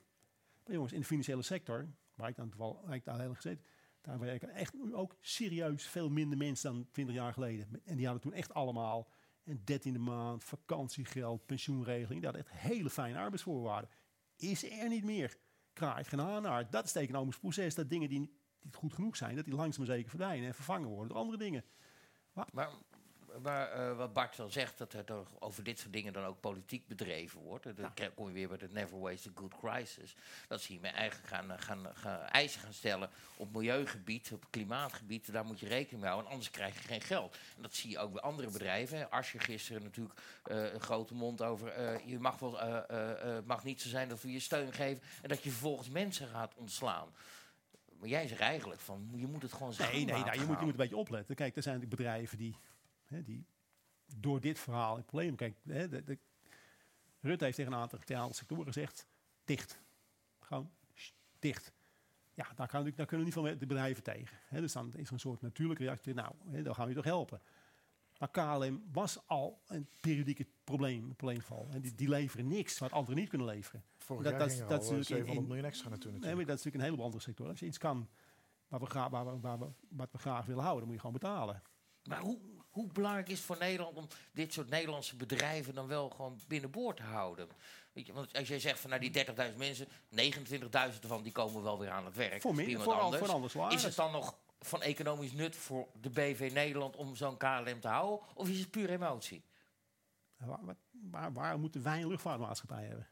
Maar jongens, in de financiële sector, waar ik dan toevallig, waar ik daar heel erg gezeten, daar werken echt ook serieus veel minder mensen dan 20 jaar geleden. En die hadden toen echt allemaal een dertiende maand, vakantiegeld, pensioenregeling. Die hadden echt hele fijne arbeidsvoorwaarden. Is er niet meer. Kraait geen haan naar. Dat is het economisch proces. Dat dingen die niet goed genoeg zijn, dat die langzaam zeker verdwijnen en vervangen worden door andere dingen. Maar, maar eh, wat Bart dan zegt, dat er over dit soort dingen dan ook politiek bedreven wordt. Dan krijg- kom je weer bij het never waste a good crisis. Dat zie je me eigenlijk gaan, eh, gaan, gaan eisen gaan stellen op milieugebied, op klimaatgebied. Daar moet je rekening mee houden, anders krijg je geen geld. En dat zie je ook bij andere bedrijven. Als je gisteren natuurlijk eh, een grote mond over, eh, je mag wel, eh, eh, eh, mag niet zo zijn dat we je steun geven en dat je vervolgens mensen gaat ontslaan. Maar jij zegt eigenlijk van, je moet het gewoon Nee, nee, schoonmaken nou, je, moet, je moet een beetje opletten. Kijk, er zijn bedrijven die, hè, die door dit verhaal in problemen... Kijk, hè, de, de, Rutte heeft tegen een aantal, sectoren gezegd, dicht. Gewoon sh- dicht. Ja, daar, kan, natuurlijk- daar kunnen niet veel de bedrijven tegen. Hè, dus dan is er een soort natuurlijke reactie. Nou, hè, dan gaan we je toch helpen. Maar KLM was al een periodieke probleem, probleemval. En die, die leveren niks wat anderen niet kunnen leveren. Vorig dat- jaar dat- ging dat al is eh, natuurlijk in- 700 in- miljoen extra naartoe Nee, natuurlijk. maar dat is natuurlijk een heleboel andere sectoren. Als je iets kan waar we, waar we, waar we, wat we graag willen houden, dan moet je gewoon betalen. Maar hoe, hoe belangrijk is het voor Nederland om dit soort Nederlandse bedrijven dan wel gewoon binnenboord te houden? Weet je, want als jij zegt van nou die 30.000 mensen, 29.000 ervan die komen wel weer aan het werk. Voor, al- anders. voor een ander salaris. Is het dan nog van economisch nut voor de BV Nederland om zo'n KLM te houden? Of is het puur emotie? Waar, waar, waar moeten wij een luchtvaartmaatschappij hebben?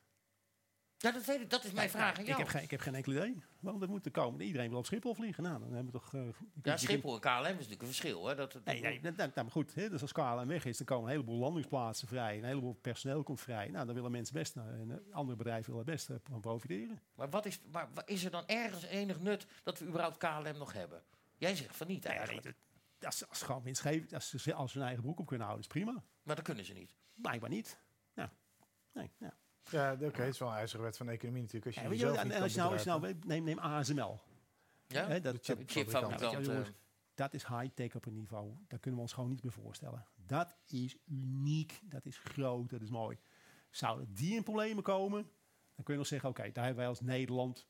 Ja, dat weet ik. Dat is mijn vraag aan ik, jou. heb geen, ik heb geen enkel idee. Want er moet er komen. Iedereen wil op Schiphol vliegen. Nou, dan hebben we toch... eh, Ja, Schiphol en KLM is natuurlijk een verschil. Hè? Dat, dat, Nee, nee, dat, dat, dat- maar goed. Hè, dus als KLM weg is, dan komen een heleboel landingsplaatsen vrij. Een heleboel personeel komt vrij. Nou, dan willen mensen best, naar, en, eh, andere bedrijven willen best eh, van profiteren. Maar, wat is, maar is er dan ergens enig nut dat we überhaupt KLM nog hebben? Jij zegt van niet Nou eigenlijk. nee, dat- als, als gewoon winstgevend, als ze, als ze hun eigen broek op kunnen houden, is prima. Maar dat kunnen ze niet. Blijkbaar niet. Ja. Nee, ja. Ja, oké, het is wel een ijzeren wet van de economie natuurlijk. Als je weet je, jezelf en, als je kan nou, als je nou neem, neem ASML. Ja? Dat, chip- Chipfabrikant. Ja, jongens, eh, dat is high-tech op een niveau. Dat kunnen we ons gewoon niet meer voorstellen. Dat is uniek, dat is groot, dat is mooi. Zouden die in problemen komen, dan kun je nog zeggen, oké, daar hebben wij als Nederland...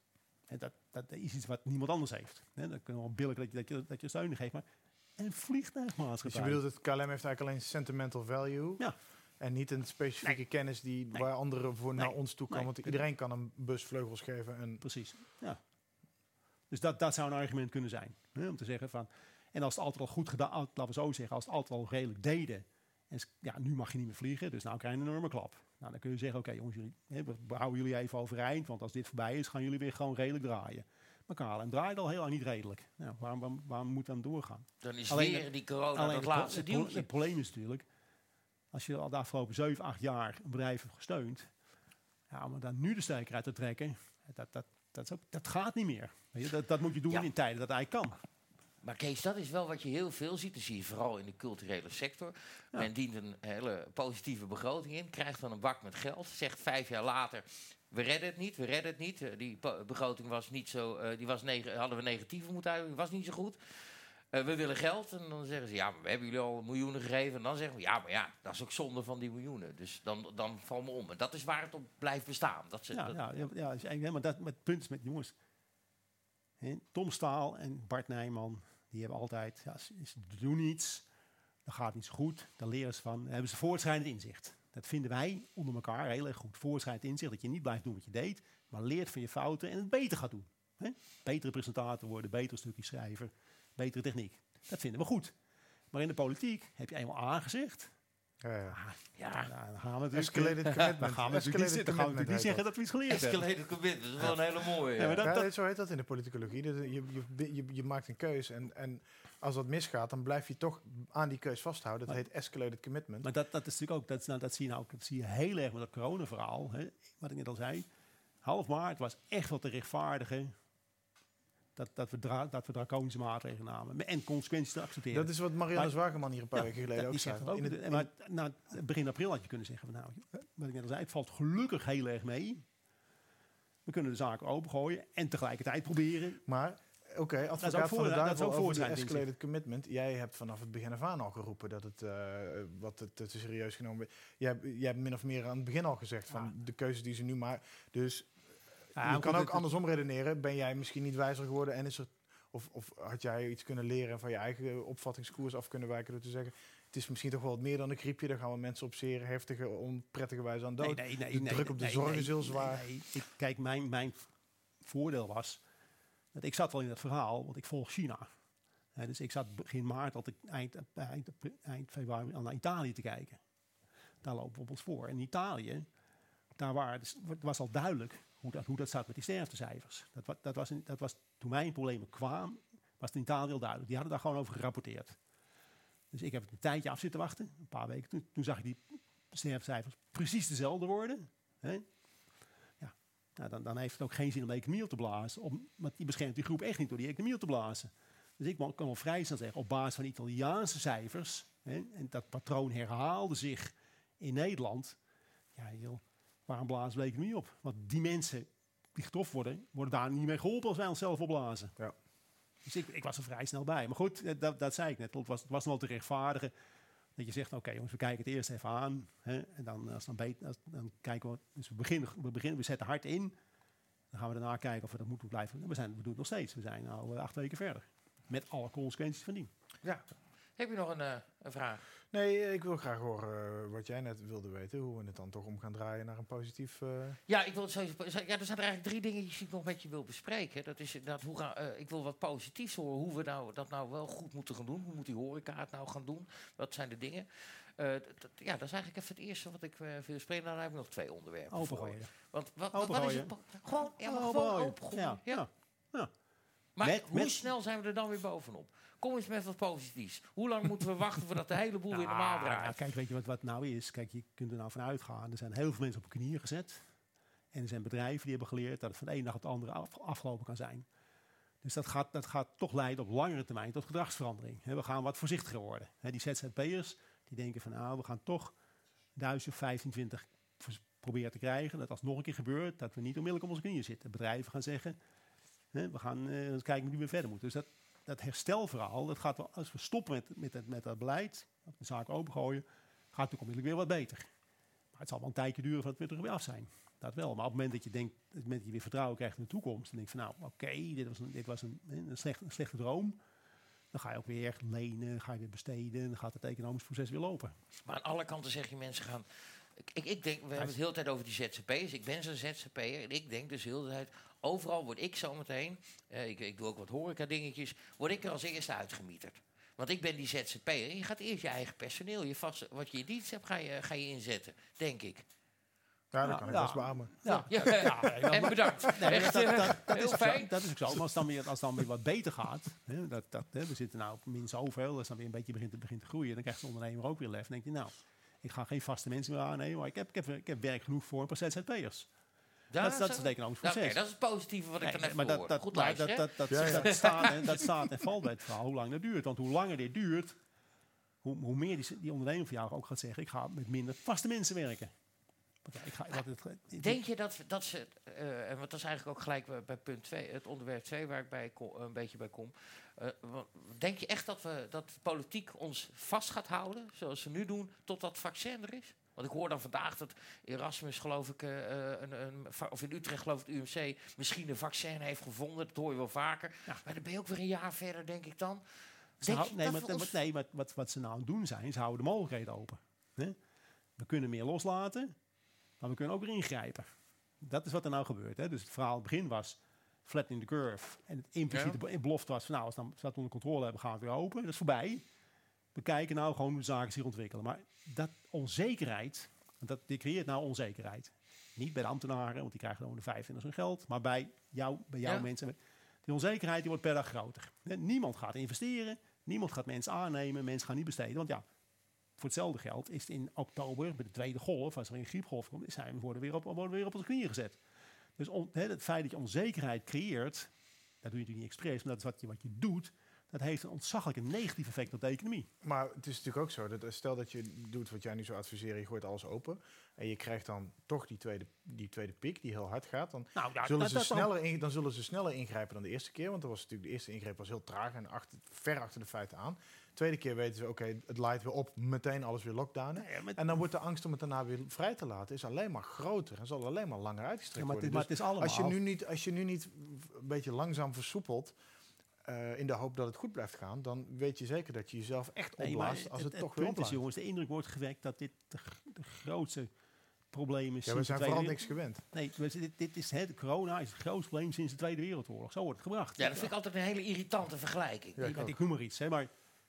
En dat, dat is iets wat niemand anders heeft. Hè, dan kunnen we wel billig dat je, dat je, dat je steun geeft. Maar een Dus vliegtuigmaatschappij... je bedoelt dat KLM heeft eigenlijk alleen sentimental value. Ja. En niet een specifieke kennis die, Nee. waar anderen voor naar ons toe komen. Nee. Want iedereen kan een bus vleugels geven. En Precies, ja. Dus dat, dat zou een argument kunnen zijn. Hè, om te zeggen van... En als het altijd al goed gedaan... Laten we zo zeggen, als het altijd al redelijk deden... En ja, nu mag je niet meer vliegen, dus nou krijg je een enorme klap. Nou, dan kun je zeggen, oké jongens, jullie, hè, we houden jullie even overeind... want als dit voorbij is, gaan jullie weer gewoon redelijk draaien. Maar KLM draait al heel lang niet redelijk. Nou, waarom, waarom, waarom moet dan doorgaan? Dan is Alleen weer die corona Alleen dat het laatste het, pro- duwtje. het probleem is natuurlijk... als je al de afgelopen 7, 8 jaar een bedrijf hebt gesteund... Ja, om dan nu de stekker uit te trekken, dat, dat, dat, is ook, dat gaat niet meer. Weet je, dat, dat moet je doen Ja. in tijden dat eigenlijk kan. Maar Kees, dat is wel wat je heel veel ziet. Dat zie je vooral in de culturele sector. Ja. Men dient een hele positieve begroting in, krijgt dan een bak met geld, zegt vijf jaar later. We redden het niet, we redden het niet. Eh, die begroting was niet zo, eh, die was hadden we negatief moeten die was niet zo goed. Eh, we willen geld. En dan zeggen ze, ja, maar we hebben jullie al miljoenen gegeven. En dan zeggen we, ja, maar ja, dat is ook zonde van die miljoenen. Dus dan, dan vallen we om. En dat is waar het op blijft bestaan. Dat ze, Ja, dat- ja, ja, ja, is eigenlijk- maar dat, het punt met jongens. Tom Staal en Bart Nijman, die hebben altijd, ja, ze, ze doen iets, dan gaat zo goed, dan leren ze van, dan hebben ze voortschrijdend inzicht. Dat vinden wij onder elkaar heel erg goed. Voortschrijdend inzicht, dat je niet blijft doen wat je deed, maar leert van je fouten en het beter gaat doen. Betere presentator worden, betere stukjes schrijver, betere techniek. Dat vinden we goed. Maar in de politiek heb je eenmaal aangezegd. ja, ja. ja, Nou, dan gaan we natuurlijk, Escalated dan commitment. gaan we natuurlijk niet, Escalated dan gaan we natuurlijk commitment niet zeggen dat we iets geleerd hebben. escalated commitment, dat is wel een hele mooie. Ja, dat- Ja, zo heet dat in de politicologie. Dat je, je, je, je maakt een keus en, en als dat misgaat, dan blijf je toch aan die keus vasthouden. Dat Maar- heet escalated commitment. Maar dat, dat is natuurlijk ook, dat, nou, dat zie je nou ook, dat zie je heel erg met dat corona-verhaal. Hè. Wat ik net al zei, half maart was echt wel te rechtvaardigen dat, dat, we, dra dat we draconische maatregelen namen. En consequenties te accepteren. dat is wat Marianne Zwageman hier een paar Ja, weken geleden dat- ook zei. dat ook. In het- maar na begin april had je kunnen zeggen, van, nou, wat ik net al zei, het valt gelukkig heel erg mee. We kunnen de zaken opengooien en tegelijkertijd proberen. Maar, oké, ook advocaat voor- van de dat is duivel ook over die escalated commitment. Jij hebt vanaf het begin af aan al geroepen dat het, eh, wat het, te serieus genomen werd. Jij, hebt- jij hebt min of meer aan het begin al gezegd van de keuzes die ze nu maken. Dus Ja, je kan ook andersom redeneren. Ben jij misschien niet wijzer geworden en is er... Of, of had jij iets kunnen leren en van je eigen opvattingskoers af kunnen wijken door te zeggen... Het is misschien toch wel wat meer dan een griepje. Daar gaan we mensen op zeer heftige, onprettige wijze aan dood. Nee, nee, nee, de nee, druk op de zorg is heel zwaar. nee. Ik, kijk, mijn, mijn voordeel was dat ik zat al in het verhaal, want ik volg China. Dus ik zat begin maart, had ik eind, eind, eind februari naar Italië te kijken. Daar lopen we op ons voor. En in Italië, daar waren, dus, het was al duidelijk hoe dat, hoe dat zat met die sterftecijfers. Dat, dat, was, dat was, toen mijn problemen kwamen, was het in Italië al duidelijk. Die hadden daar gewoon over gerapporteerd. Dus ik heb een tijdje af zitten wachten, een paar weken. Toen, zag ik die sterftecijfers precies dezelfde worden. Hè? Ja, nou, dan, dan heeft het ook geen zin om de economie te blazen. Om, want die beschermt die groep echt niet door die economie te blazen. Dus ik kan wel vrij snel zeggen, op basis van Italiaanse cijfers, hè, en dat patroon herhaalde zich in Nederland, ja joh, waarom blazen we economie op? Want die mensen die getroffen worden, worden daar niet mee geholpen als wij onszelf opblazen. Ja. Dus ik, ik was er vrij snel bij. Maar goed, eh, dat, dat zei ik net. Het was, het was nog te rechtvaardigen. Dat je zegt, oké jongens, we kijken het eerst even aan. Hè, en dan, als dan, beter, als, dan kijken we. Dus we beginnen, we beginnen, we zetten hard in. Dan gaan we daarna kijken of we dat moeten blijven. We, zijn, we doen het nog steeds. We zijn al eh, acht weken verder. Met alle consequenties van dien. Ja. Heb je nog een, eh, een vraag? Nee, eh, ik wil graag horen eh, wat jij net wilde weten. Hoe we het dan toch om gaan draaien naar een positief... eh, Ja, ik wil sowieso, ja, er zijn er eigenlijk drie dingen die ik nog met je wil bespreken. Dat is inderdaad, hoe gaan, eh, ik wil wat positiefs horen, hoe we nou, dat nou wel goed moeten gaan doen. Hoe moet die horeca het nou gaan doen? Wat zijn de dingen? Eh, ja, dat is eigenlijk even het eerste wat ik eh wil spreken. Dan heb ik nog twee onderwerpen. voor. Opengooien. Want wat, wat, wat is het? Gewoon, ja, maar gewoon Opengooien. opengooien. Ja, Ja. ja. Maar Met- hoe met- snel zijn we er dan weer bovenop? Kom eens met wat positiefs. Hoe lang moeten we wachten voordat de hele boel weer normaal Nou, nou, draait? kijk, weet je wat, wat nou is? Kijk, je kunt er nou van uitgaan. Er zijn heel veel mensen op hun knieën gezet. En er zijn bedrijven die hebben geleerd dat het van de ene dag op de andere af- afgelopen kan zijn. Dus dat gaat, dat gaat toch leiden op langere termijn tot gedragsverandering. We gaan wat voorzichtiger worden. Hè, die ZZP'ers die denken van nou, we gaan toch 1000, 15, 20 vers- proberen te krijgen. Dat als het nog een keer gebeurt, dat we niet onmiddellijk op onze knieën zitten. Bedrijven gaan zeggen, hè, we gaan eh, kijken hoe we verder moeten. Dus dat, dat herstelverhaal, dat gaat wel, als we stoppen met, met, met dat beleid, we zaken opengooien, gaat het onmiddellijk weer wat beter. Maar het zal wel een tijdje duren voordat we er weer af zijn. Dat wel. Maar op het moment dat je denkt, het moment dat je weer vertrouwen krijgt in de toekomst, dan denk je van nou, oké, dit was, een, dit was een, een, slecht, een slechte droom. Dan ga je ook weer lenen, ga je weer besteden, dan gaat het economisch proces weer lopen. Maar aan alle kanten zeg je mensen gaan... Ik, ik, denk, we hebben het de hele tijd over die ZZP'ers. Ik ben zo'n ZZP'er en ik denk dus de hele tijd... Overal word ik zometeen, eh, ik, ik doe ook wat horeca dingetjes... word ik er als eerste uitgemieterd. Want ik ben die ZZP'er. Je gaat eerst je eigen personeel, je vaste, wat je in dienst hebt, ga je, ga je inzetten. Denk ik. Ja, dat Ja, kan ik ja. best beamen. Ja, Ja, ja, en bedankt. Nee, Echt, dat, dat, eh, dat, heel is ook zo, fijn. dat is ook zo. Maar als dan weer, als dan weer wat beter gaat, hè, dat, dat, hè, we zitten nou op min zoveel, als dan weer een beetje begint, te- begint te groeien, dan krijgt de ondernemer ook weer lef. Dan denk je, nou, ik ga geen vaste mensen meer aannemen, maar ik heb, ik heb, ik heb werk genoeg voor een paar ZZP'ers. Dat, is- dat zo- is het economisch Nou, proces. Oké, dat is het positieve wat ik Nee, dan even maar dat, dat, Goed maar luisteren, dat, dat, dat, Ja, ja. dat staat, en, dat staat en valt bij het verhaal hoe lang dat duurt. Want hoe langer dit duurt, hoe, hoe meer die, die ondernemer van jou ook gaat zeggen, ik ga met minder vaste mensen werken. Want ik ga, het, Denk je dat, dat ze, en wat dat is eigenlijk ook gelijk bij, bij punt 2, het onderwerp 2 waar ik bij kom, een beetje bij kom. Eh, denk je echt dat, we, dat politiek ons vast gaat houden, zoals ze nu doen, tot dat vaccin er is? Want ik hoor dan vandaag dat Erasmus, geloof ik, eh, een, een, of in Utrecht, geloof ik, het UMC, misschien een vaccin heeft gevonden. Dat hoor je wel vaker. Ja. Maar dan ben je ook weer een jaar verder, denk ik dan. Denk hou- nee, maar, ons- nee, wat, wat, wat ze nou aan het doen zijn, ze houden de mogelijkheden open. Hè? We kunnen meer loslaten, maar we kunnen ook weer ingrijpen. Dat is wat er nou gebeurt. Hè? Dus het verhaal, het begin was flattening the curve. En het impliciete be- belofte was van nou, als we dan- dat onder controle hebben, gaan we het weer open. Dat is voorbij. We kijken nou gewoon hoe de zaken zich ontwikkelen. Maar dat onzekerheid, dat die creëert nou onzekerheid. Niet bij de ambtenaren, want die krijgen gewoon de 25 hun geld. Maar bij jou, bij jouw Ja. mensen. Die onzekerheid die wordt per dag groter. Niemand gaat investeren. Niemand gaat mensen aannemen. Mensen gaan niet besteden. Want ja, hetzelfde geld is in oktober, bij de tweede golf, als er een griepgolf komt, zijn worden weer op, worden we weer op onze knieën gezet. Dus on- het feit dat je onzekerheid creëert, dat doe je natuurlijk niet expres, maar dat is wat je, wat je doet, dat heeft een ontzaglijk een negatief effect op de economie. Maar het is natuurlijk ook zo, dat stel dat je doet wat jij nu zou adviseren, je gooit alles open en je krijgt dan toch die tweede, die tweede piek die heel hard gaat, dan, Nou, ja, zullen dat- ze dat- sneller in, dan zullen ze sneller ingrijpen dan de eerste keer, want dat was natuurlijk de eerste ingreep was heel traag en achter, ver achter de feiten aan. tweede keer weten ze, oké, het leidt weer op, meteen alles weer lockdownen. Nee, maar- En dan wordt de angst om het daarna weer vrij te laten is alleen maar groter en zal alleen maar langer uitgestrekt Ja, maar, het, is- worden. maar Dus het is allemaal. als je nu niet, als je nu niet een beetje langzaam versoepelt, eh, in de hoop dat het goed blijft gaan, dan weet je zeker dat je jezelf echt Nee, maar opblaast als het, toch weer punt is, opblaast. jongens, de indruk wordt gewekt dat dit de, grootste probleem is. Ja, we zijn vooral Wereld- niks gewend. Nee, dit, dit is, hè, de corona is het grootste probleem sinds de Tweede Wereldoorlog. Zo wordt het gebracht. Ja, dat vind ik altijd een hele irritante vergelijking. Ja, ik, ik noem maar iets, hè, maar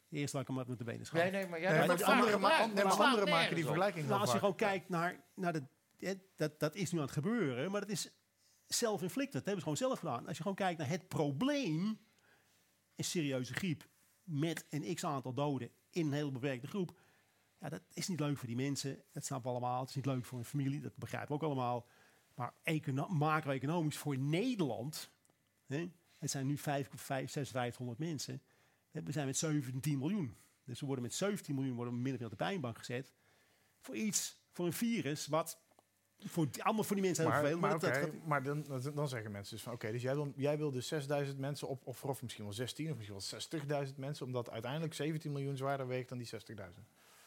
eerst laat ik hem wat met de benen Nee, schaam. nee, maar Nee, maar het die vaak andere, ma- nee, maar maar het maken die vergelijking Nou, heel als je gewoon kijkt naar, naar de, hè, dat, dat is nu aan het gebeuren, maar dat is self-inflicted. Dat hebben ze gewoon zelf gedaan. Als je gewoon kijkt naar het probleem, een serieuze griep met een x aantal doden in een hele beperkte groep. Ja, dat is niet leuk voor die mensen. Dat snappen we allemaal. Het is niet leuk voor een familie. Dat begrijpen we ook allemaal. Maar econo- macro-economisch voor Nederland. Hè, het zijn nu 5, 5, 6, 500 mensen. We zijn met 17 miljoen. Dus we worden met 17 miljoen worden we min op de pijnbank gezet. Voor iets, voor een virus, wat voor, die- allemaal voor die mensen heel Maar, vervelend. maar, dat- gaat- maar dan, dan- zeggen mensen dus van... Oké, dus jij wil, jij wil dus 6000 mensen opofferen... of misschien wel 16 of misschien wel 60.000 mensen... omdat uiteindelijk 17 miljoen zwaarder weegt dan die 60.000.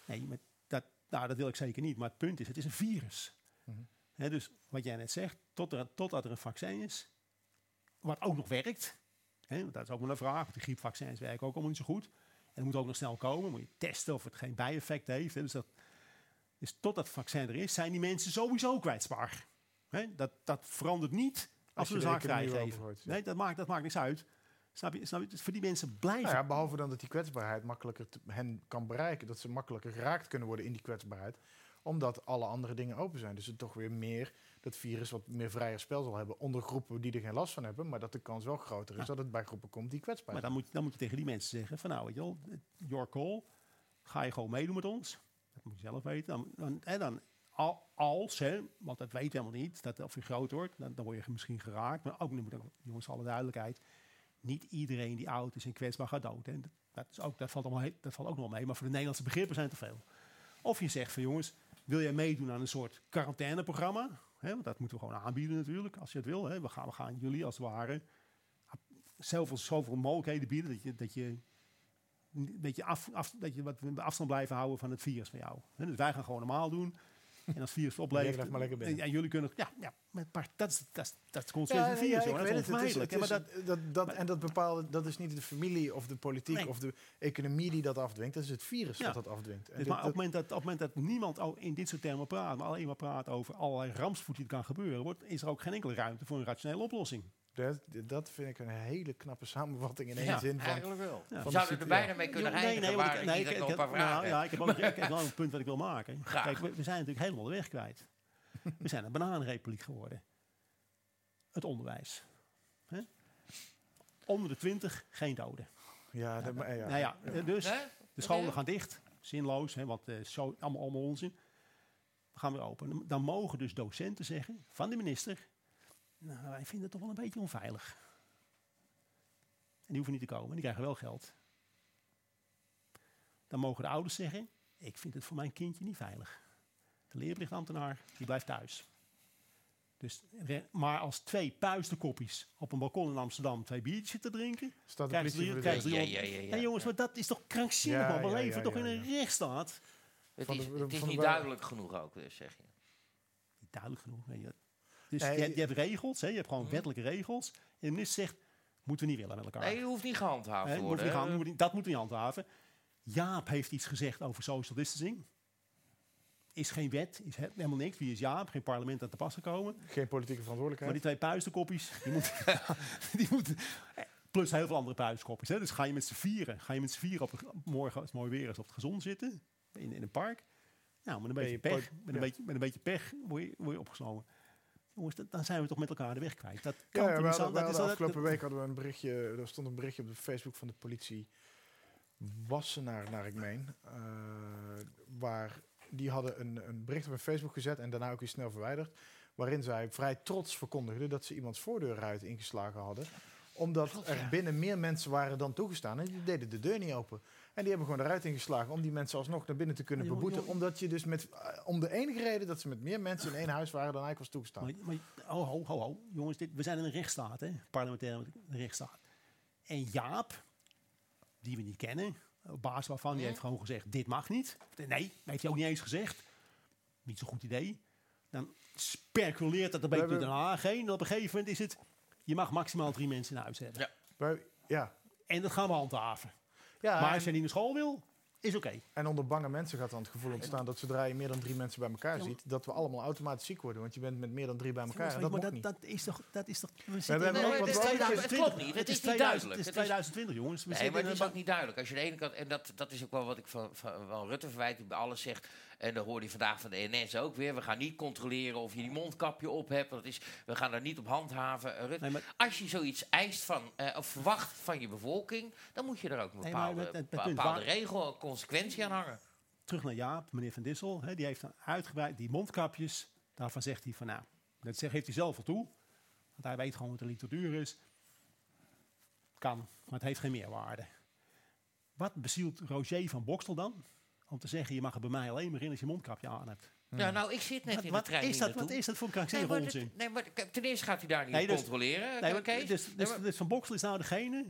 Nee, maar dat, nou, dat wil ik zeker niet. Maar het punt is, het is een virus. Hè, dus wat jij net zegt, tot er, totdat er een vaccin is, wat ook nog werkt. Want dat is ook wel een vraag, die griepvaccins werken ook allemaal niet zo goed. En dat moet ook nog snel komen. Moet je testen of het geen bijeffect heeft. Hè, dus, dat, dus totdat het vaccin er is, zijn die mensen sowieso kwetsbaar. Dat, dat verandert niet als, we de zaak vrijgeven. ja. Nee, dat maakt, dat maakt niks uit. Snap je? Snap je? Dus voor die mensen blijven. Nou ja, behalve dan dat die kwetsbaarheid makkelijker te- hen kan bereiken. Dat ze makkelijker geraakt kunnen worden in die kwetsbaarheid. Omdat alle andere dingen open zijn. Dus het toch weer meer, dat virus wat meer vrijer spel zal hebben onder groepen die er geen last van hebben. Maar dat de kans wel groter is Ja. dat het bij groepen komt die kwetsbaar Maar zijn. dan moet, dan moet je tegen die mensen zeggen: van nou, weet je wel, your call. Ga je gewoon meedoen met ons? Dat moet je zelf weten. Dan, dan, en dan al- als, hè, want dat weet helemaal niet, dat of je groot wordt, dan, dan word je misschien geraakt. Maar ook, jongens, alle duidelijkheid. Niet iedereen die oud is en kwetsbaar gaat dood. Hè. Dat, is ook, dat, valt allemaal, dat valt ook nog mee. Maar voor de Nederlandse begrippen zijn het te veel. Of je zegt van jongens, wil jij meedoen aan een soort quarantaineprogramma? Hè, want dat moeten we gewoon aanbieden natuurlijk, als je het wil. Hè. We, gaan, we gaan jullie als het ware zoveel, zoveel mogelijkheden bieden dat je, dat je een beetje af, af, dat je wat afstand blijven houden van het virus van jou. Hè, Dus wij gaan gewoon normaal doen. En als virus maar lekker binnen. En, en jullie kunnen. Ja, ja maar, dat is, dat is, dat is virus. ik hoor. Dat weet is het. Het is- onvermijdelijk. het hè, is- maar dat, dat, dat, en dat bepaalde, dat is niet de familie of de politiek Nee. of de economie die dat afdwingt. Dat is het virus Ja. dat dat afdwingt. En dus dit- maar op het, dat- moment dat, op het moment dat niemand al in dit soort termen praat, maar alleen maar praat over allerlei rampspoed die er kan gebeuren, wordt, is er ook geen enkele ruimte voor een rationele oplossing. Dat, dat vind ik een hele knappe samenvatting in één Ja, zin van... eigenlijk wel. Ja. We Van zouden de er bijna mee kunnen nee, eindigen, want maar ik- nee, ik heb ik- ik nou, ja, ik heb, ook, ik heb wel een punt wat ik wil maken. Graag. Kijk, we, we zijn natuurlijk helemaal de weg kwijt. We zijn een bananenrepubliek geworden. Het onderwijs. Hè? Onder de 20 geen doden. Ja, dat, maar, ja. Nou ja, dus de scholen gaan dicht. Zinloos, hè, want eh, zo, allemaal, allemaal onzin. We gaan weer open. Dan mogen dus docenten zeggen van de minister... Nou, wij vinden het toch wel een beetje onveilig. En die hoeven niet te komen, die krijgen wel geld. Dan mogen de ouders zeggen... Ik vind het voor mijn kindje niet veilig. De leerplichtambtenaar, die blijft thuis. Dus, maar als twee puistenkoppies op een balkon in Amsterdam... twee biertjes zitten drinken... Staat de ze politie de Ja, ja, ja, ja, jongens, maar dat is toch krankzinnig man. We ja, leven ja, toch ja, in een ja. rechtsstaat. Het is, het niet duidelijk genoeg ook, zeg je. Niet duidelijk genoeg. weet je. Dus Nee, je, hebt- je hebt regels, hè, je hebt gewoon wettelijke regels. En de minister zegt, moeten we niet willen met elkaar. Nee, je hoeft niet gehandhaafd te moet worden. niet gaan, hè. moet niet- dat moeten we niet handhaven. Jaap heeft iets gezegd over social distancing. Is geen wet, is he- helemaal niks. Wie is Jaap? Geen parlement aan te pas gekomen. Geen politieke Maar verantwoordelijkheid. die twee puistenkoppies, die moeten... die moeten plus heel veel andere puistenkopjes. Hè. Dus ga je met z'n vieren, ga je met z'n vieren op morgen, als het mooi weer is, op het gezond zitten. In, in een park. Nou, met een Ben beetje je pech, met, een ja. beetje, met een beetje pech word je, word je opgesloten. Jongens, dat- dan zijn we toch met elkaar de weg kwijt. Dat Ja, kan ja, toch we hadden, hadden dat- afgelopen dat- week hadden we een berichtje, er stond een berichtje op de Facebook van de politie Wassenaar, naar ik meen. eh, waar die hadden een, een bericht op hun Facebook gezet en daarna ook weer snel verwijderd. Waarin zij vrij trots verkondigden dat ze iemands voordeurruit ingeslagen hadden. Omdat er binnen meer mensen waren dan toegestaan. En die deden de deur niet open. En die hebben gewoon de ruit ingeslagen om die mensen alsnog naar binnen te kunnen beboeten. joh. Omdat je dus met, eh, om de enige reden dat ze met meer mensen in één huis waren dan eigenlijk was toegestaan. Maar, maar, oh, ho, ho, ho. Jongens, dit, we zijn in een rechtsstaat, hè? parlementaire rechtsstaat. En Jaap, die we niet kennen, op basis waarvan die heeft gewoon gezegd: dit mag niet. Nee, heeft hij ook niet eens gezegd. Niet zo'n goed idee. Dan speculeert dat een beetje door Den Haag heen. En op een gegeven moment is het: je mag maximaal drie mensen in huis hebben. Ja. Wij- ja. En dat gaan we handhaven. Ja, maar als je niet naar school wil, is oké. En onder bange mensen gaat dan het gevoel ontstaan dat zodra je meer dan drie mensen bij elkaar ziet, dat we allemaal automatisch ziek worden. Want je bent met meer dan drie bij elkaar. En dat maar mag dat, niet. dat is toch. Dat is toch we hebben zitten in- ook Nee, wat het, het klopt niet. Het is niet 2000 duidelijk. Het is Het is- 2020, jongens. We Nee, maar het is ook niet duidelijk. Als je de ene kant, en dat, dat is ook wel wat ik van, van, van Rutte verwijt, die bij alles zegt. En dan hoorde je vandaag van de NS ook weer. We gaan niet controleren of je die mondkapje op hebt. Dat is, we gaan daar niet op handhaven. Eh, Nee, maar- Als je zoiets eist van, eh, of verwacht van je bevolking, dan moet je er ook een Nee, bepaalde, het- het- het bepa- punt bepaalde regel, consequentie aan hangen. terug naar Jaap, meneer Van Dissel. Die heeft dan uitgebreid die mondkapjes. Daarvan zegt hij van nou, dat zegt, geeft hij zelf wel toe. Want hij weet gewoon wat de literatuur is. Kan, maar het heeft geen meerwaarde. Wat bezielt Roger van Bokstel dan? Om te zeggen, je mag er bij mij alleen maar in als je mondkapje aan hebt. Ja, nou, ik zit net Wat, in wat de trein is dat, wat is dat voor een Nee, krankzinnige maar, onzin? nee, maar ten eerste gaat hij daar niet Nee, dus- controleren. Nee, maar- Kees. dus, Nee, dus, dus Van Boksel is nou degene.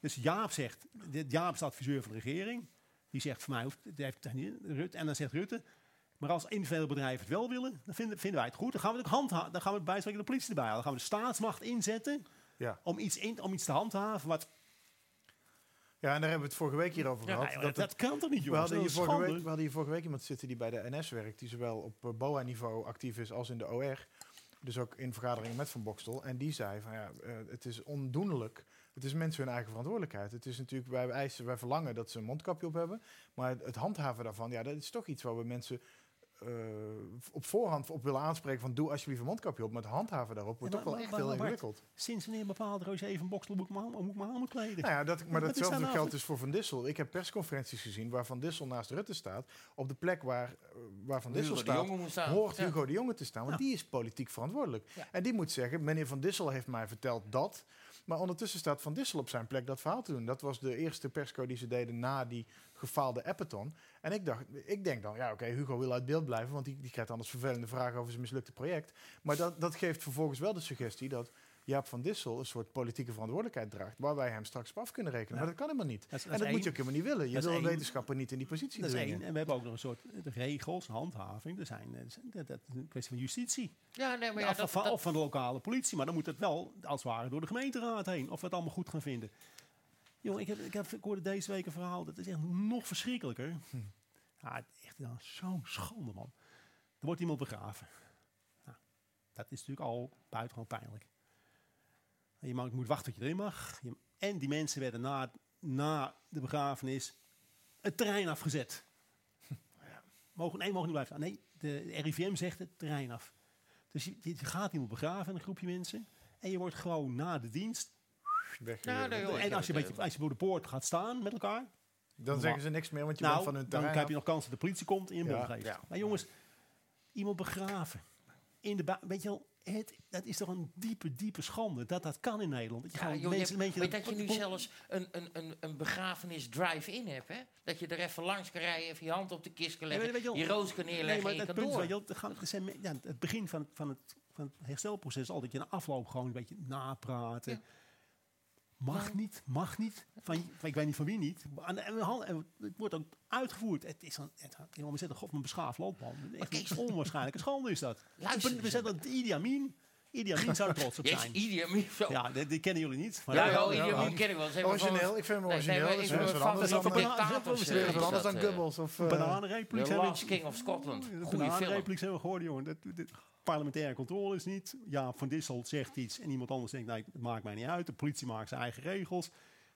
Dus Jaap zegt, dit- Jaap is de adviseur van de regering. Die zegt voor mij hoeft die heeft het niet. Rutte, en dan zegt Rutte. Maar als individuele bedrijven het wel willen, dan vinden, vinden wij het goed. Dan gaan we het ook handhaven. Dan gaan we bij spreken de politie erbij halen. Dan gaan we de staatsmacht inzetten Ja. om iets, in, om iets te handhaven. Wat, ja, en daar hebben we het vorige week hier over gehad. dat dat, het- kan toch niet, we, jongens? hadden hier vorige week, we hadden hier vorige week iemand zitten die bij de NS werkt, die zowel op eh, BOA-niveau actief is als in de OR. Dus ook in vergaderingen met Van Bokstel. En die zei van ja, eh, het is ondoenlijk Het is mensen hun eigen verantwoordelijkheid. Het is natuurlijk, wij eisen, wij verlangen dat ze een mondkapje op hebben. Maar het, handhaven daarvan, ja, dat is toch iets waar we mensen op voorhand op willen aanspreken van doe alsjeblieft een mondkapje op. Maar het handhaven daarop wordt Ja, toch wel maar- echt maar- heel ingewikkeld. Sinds wanneer bepaalt Roosje even een boksel moet ik mijn hand- moet ik mijn handen kleden? Nou ja, dat, maar datzelfde nou geldt voor- dus voor Van Dissel. Ik heb persconferenties gezien waar Van Dissel naast Rutte staat. Op de plek waar, eh, waar Van Dissel staat, hoort Ja. Hugo de Jonge te staan. Want Ja. die is politiek verantwoordelijk. Ja. En die moet zeggen, meneer Van Dissel heeft mij verteld dat. Maar ondertussen staat Van Dissel op zijn plek dat verhaal te doen. Dat was de eerste persco die ze deden na die gefaalde Appeton. En ik dacht, ik denk dan, ja oké, Hugo wil uit beeld blijven, want die, die krijgt anders vervelende vragen over zijn mislukte project. Maar dat, dat geeft vervolgens wel de suggestie dat Jaap van Dissel een soort politieke verantwoordelijkheid draagt, waar wij hem straks op af kunnen rekenen. Ja. Maar dat kan helemaal niet. Dat is- dat en dat moet je ook helemaal niet willen. Je wil wetenschapper niet in die positie Dat is dwingen. één. En we hebben ook nog een soort regels, handhaving. Er zijn, eh, dat, dat is een kwestie van justitie. Ja, nee, maar ja, of, dat, van, dat- of van de lokale politie. Maar dan moet het wel, als het ware, door de gemeenteraad heen. Of we het allemaal goed gaan vinden. Jongen, ik, heb, ik, heb, ik hoorde deze week een verhaal. Dat is echt nog verschrikkelijker. Hm. Is echt nou, zo'n schande, man. Er wordt iemand begraven. Nou, dat is natuurlijk al buitengewoon pijnlijk. Je mag, moet wachten tot je erin mag. Je- en die mensen werden na, na de begrafenis het terrein afgezet. Mogen, nee, mogen niet blijven. Nee, de RIVM zegt het terrein af. Dus je, je gaat iemand begraven, een groepje mensen. En je wordt gewoon na de dienst. Weg, Ja, nee, joh, ik en als je, beetje, als je voor de poort gaat staan met elkaar. Dan zeggen ze niks meer, want je nou, bent van hun dan terrein. heb je nog kans dat de politie komt en je Ja, geeft. ja. Maar jongens, iemand begraven. In de weet je wel, het, dat is toch een diepe, diepe schande dat dat kan in Nederland. Dat je Ja, mensen hebt- dat je nu zelfs een, een, een, een begrafenis drive-in hebt, hè? Dat je er even langs kan rijden, even je hand op de kist kan leggen, je roos kan Nee, neerleggen maar en je het kan punt is, door. weet je wel, gaan- zijn me- ja, het begin van, van, het, van het herstelproces is altijd dat je na afloop gewoon een beetje napraten. Ja. Mag niet, mag niet. Van, van- ik weet niet van wie niet. En, en, en het wordt ook uitgevoerd. Het is een, het, we zetten God een beschaafd land, man. Echt een onwaarschijnlijke schande is dat. Luister we zetten het Idi Amin. Idi Amin zou er trots op zijn. Idi Amin, zo. Ja, die, die kennen jullie niet. maar Ja, dat- ja, ja, Idi. Amin ken ik wel. Ze hebben Origineel, van- ik vind hem Nee, origineel. nee, maar dat is wat anders van dan, dat dat, dan Goebbels. Of, eh, Bananenrepubliek The Last King of Scotland. De Goeie film. Bananenrepubliek hebben we gehoord, jongen. Parlementaire controle is niet. Ja, Van Dissel zegt iets en iemand anders denkt, nee, het maakt mij niet uit. De politie maakt zijn eigen regels.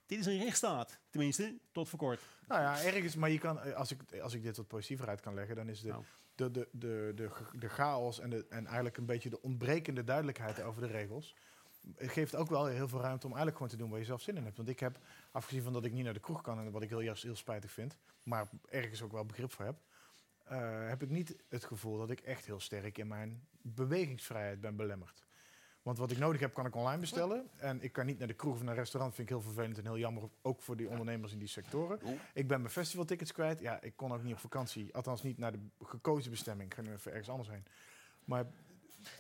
Dit is een rechtsstaat. Tenminste, tot voor kort. Nou ja, ergens, maar je kan, als ik, als ik dit wat positiever uit kan leggen, dan is de, Nou. de, de, de, de, de chaos en, de, en eigenlijk een beetje de ontbrekende duidelijkheid over de regels. Het geeft ook wel heel veel ruimte om eigenlijk gewoon te doen waar je zelf zin in hebt. Want ik heb, afgezien van dat ik niet naar de kroeg kan en wat ik heel, juist heel spijtig vind, maar ergens ook wel begrip voor heb, eh, heb ik niet het gevoel dat ik echt heel sterk in mijn bewegingsvrijheid ben belemmerd. Want wat ik nodig heb, kan ik online bestellen. En ik kan niet naar de kroeg of naar een restaurant. Vind ik heel vervelend en heel jammer. Ook voor die ondernemers in die sectoren. Ik ben mijn festivaltickets kwijt. Ja, ik kon ook niet op vakantie. Althans niet naar de gekozen bestemming. Ik ga nu even ergens anders heen. Maar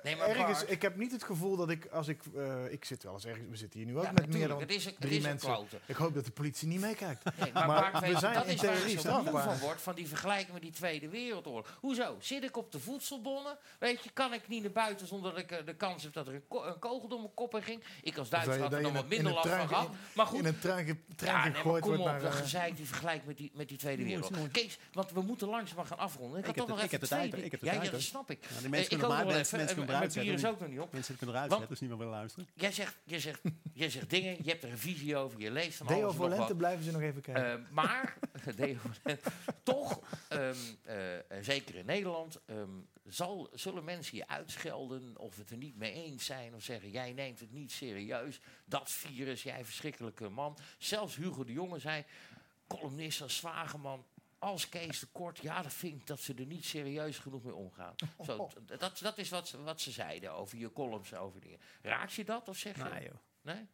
Nee, maar ergens, Bart- ik heb niet het gevoel dat ik, als ik, eh, ik zit wel eens ergens, we zitten hier nu ook Ja, met meer dan het is een, het drie is mensen. Ik hoop dat de politie niet meekijkt. Nee, maar, Maar Bart, we weet zijn dat in is waar theorie ik zo moe van word, van die vergelijking met die Tweede Wereldoorlog. Hoezo? Zit ik op de voedselbonnen? Weet je, kan ik niet naar buiten zonder dat ik eh, de kans heb dat er een, ko- een kogel door mijn kop heen ging? Ik als Duitser had er nog wat een- minder in last van gehad. Maar goed, In een trein, ja, nee, maar gegooid kom wordt op, dat eh, gezeik, die vergelijk met die, met die Tweede Wereldoorlog. Kees, want we moeten langzaam maar gaan afronden. Ik, had heb toch nog even ik heb de ja, tijd, ja, dat snap ik. Eh, mensen ik ook nog even. Mensen En kunnen eruit bier is zetten. ook nog niet op. Mensen kunnen eruit zetten, dus niet meer willen luisteren. Jij zegt, jij, zegt, jij zegt dingen, je hebt er een visie over, je leest van alles Deo en nog wat. Volente blijven ze nog even kijken. Eh, maar, Deo toch, ehm, eh, eh, zeker in Nederland, ehm, zal, zullen mensen je uitschelden of het er niet mee eens zijn of zeggen, jij neemt het niet serieus, dat virus, jij verschrikkelijke man. Zelfs Hugo de Jonge zei, columnist als Zwageman, als Kees de Kort, ja, dat vind ik dat ze er niet serieus genoeg mee omgaan. Zo, t- dat, dat is wat ze, wat ze zeiden over je columns en over dingen. Raakt je dat of zeg je? Nee, joh. Nee?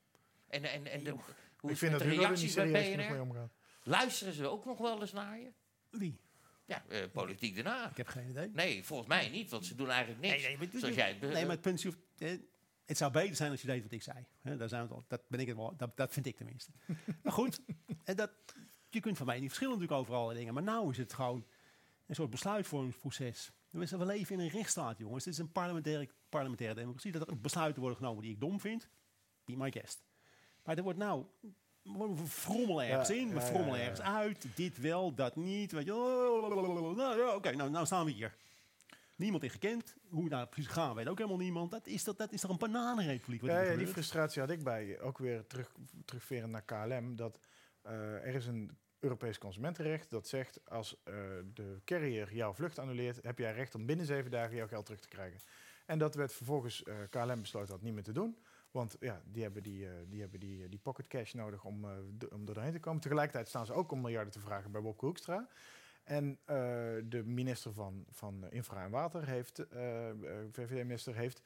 En, en, en de, hoe ik vind het dat de er reacties bij serieus BNR? mee omgaat. Luisteren ze ook nog wel eens naar je? Wie? Ja, eh, politiek daarna. Ik heb geen idee. Nee, volgens mij niet, want ze doen eigenlijk niks. Nee, nee, maar- Zoals jij Nee, maar het punt is, eh, het zou beter zijn als je deed wat ik zei. Daar zijn we al, dat, ben ik het wel, dat, dat vind ik tenminste. maar goed, en dat, je kunt van mij niet verschillen natuurlijk over allerlei dingen. Maar nou is het gewoon een soort besluitvormingsproces. We leven in een rechtsstaat, jongens. Dit is een parlementaire, parlementaire democratie. Dat er besluiten worden genomen die ik dom vind. Be my guest. Maar er wordt nou... We frommelen ergens Ja, in, we ja, frommelen ja, ergens uit. Dit wel, dat niet. Weet je. Nou, Oké, nou, nou staan we hier. Niemand in gekend. Hoe daar precies gaan, weet ook helemaal niemand. Dat is, dat, dat is toch een bananenrepubliek wat Ja, die frustratie had ik bij, ook weer terug, terugverend naar KLM, dat eh, er is een Europees consumentenrecht dat zegt als eh, de carrier jouw vlucht annuleert, heb jij recht om binnen zeven dagen jouw geld terug te krijgen. En dat werd vervolgens, eh, KLM besloot dat niet meer te doen, want ja, die hebben die, eh, die, hebben die, die pocket cash nodig om, om er doorheen te komen. Tegelijkertijd staan ze ook om miljarden te vragen bij Wopke Hoekstra. En de minister van, van Infra en Water heeft, VVD-minister, heeft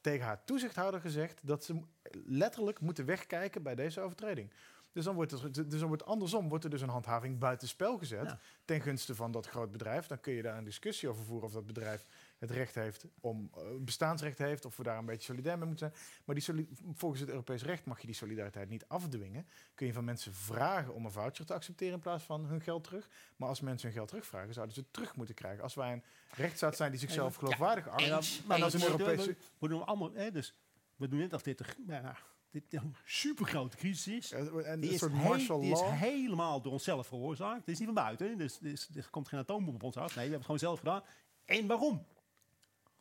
tegen haar toezichthouder gezegd dat ze letterlijk moeten wegkijken bij deze overtreding. Dus dan wordt, er, dus dan wordt andersom wordt er dus een handhaving buitenspel gezet Ja. ten gunste van dat groot bedrijf. Dan kun je daar een discussie over voeren of dat bedrijf het recht heeft om eh, bestaansrecht heeft, of we daar een beetje solidair mee moeten zijn. Maar die volgens het Europees recht mag je die solidariteit niet afdwingen. Kun je van mensen vragen om een voucher te accepteren in plaats van hun geld terug. Maar als mensen hun geld terugvragen, zouden ze het terug moeten krijgen. Als wij een rechtsstaat zijn die zichzelf geloofwaardig acht, Maar eens. is een een Europese- We, we doen allemaal, hè, dus we doen net of dit, nou, dit een supergrote crisis is. en Die is, soort heel- martial die is law. helemaal door onszelf veroorzaakt. Het is niet van buiten. Dus, dus er komt geen atoombom op ons af. Nee, we hebben het gewoon zelf gedaan. En waarom?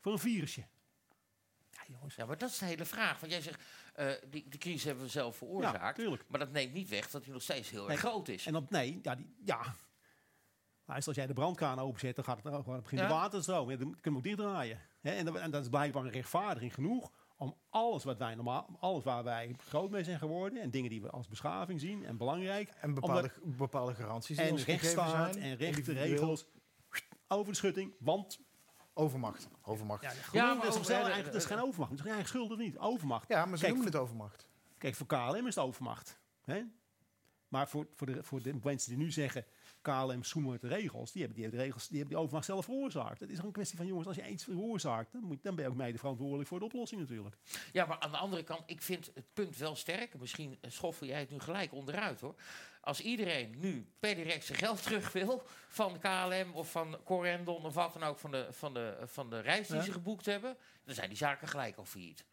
Voor een virusje. Ja, jongens. Ja, maar dat is de hele vraag. Want jij zegt, eh, die, die crisis hebben we zelf veroorzaakt. maar dat neemt niet weg dat die nog steeds heel Nee. erg groot is. En dan, nee, ja, die, ja. Maar als jij de brandkraan openzet, dan gaat het gewoon begint Ja. het water te stromen. Ja, dan kunnen we ook dichtdraaien. Hè? En, dat- en dat is blijkbaar een rechtvaardiging genoeg om alles wat wij normaal, alles waar wij groot mee zijn geworden en dingen die we als beschaving zien en belangrijk En bepaalde, bepaalde garanties die en ons rechtsstaat zijn. en rechtenregels over de schutting, want Overmacht. Overmacht. ja, Ja, gewoon, maar dat, is over- dat is geen overmacht. Dat is geen eigen schuld of niet. Overmacht. maar ze Kijk, noemen het overmacht. Kijk, voor KLM is het overmacht. Hè? Maar voor, voor, de, voor de mensen die nu zeggen... KLM zoemert de regels, die hebben die, hebben de regels, die hebben die overmacht zelf veroorzaakt. Het is gewoon een kwestie van, jongens, als je iets veroorzaakt... dan, moet, dan ben je ook mede verantwoordelijk voor de oplossing natuurlijk. Ja, maar aan de andere kant, ik vind het punt wel sterk. Misschien eh, schoffel jij het nu gelijk onderuit hoor. Als iedereen nu per direct zijn geld terug wil van KLM of van Corendon of wat dan ook van de, van de, van de reis die Ja. ze geboekt hebben, dan zijn die zaken gelijk al failliet.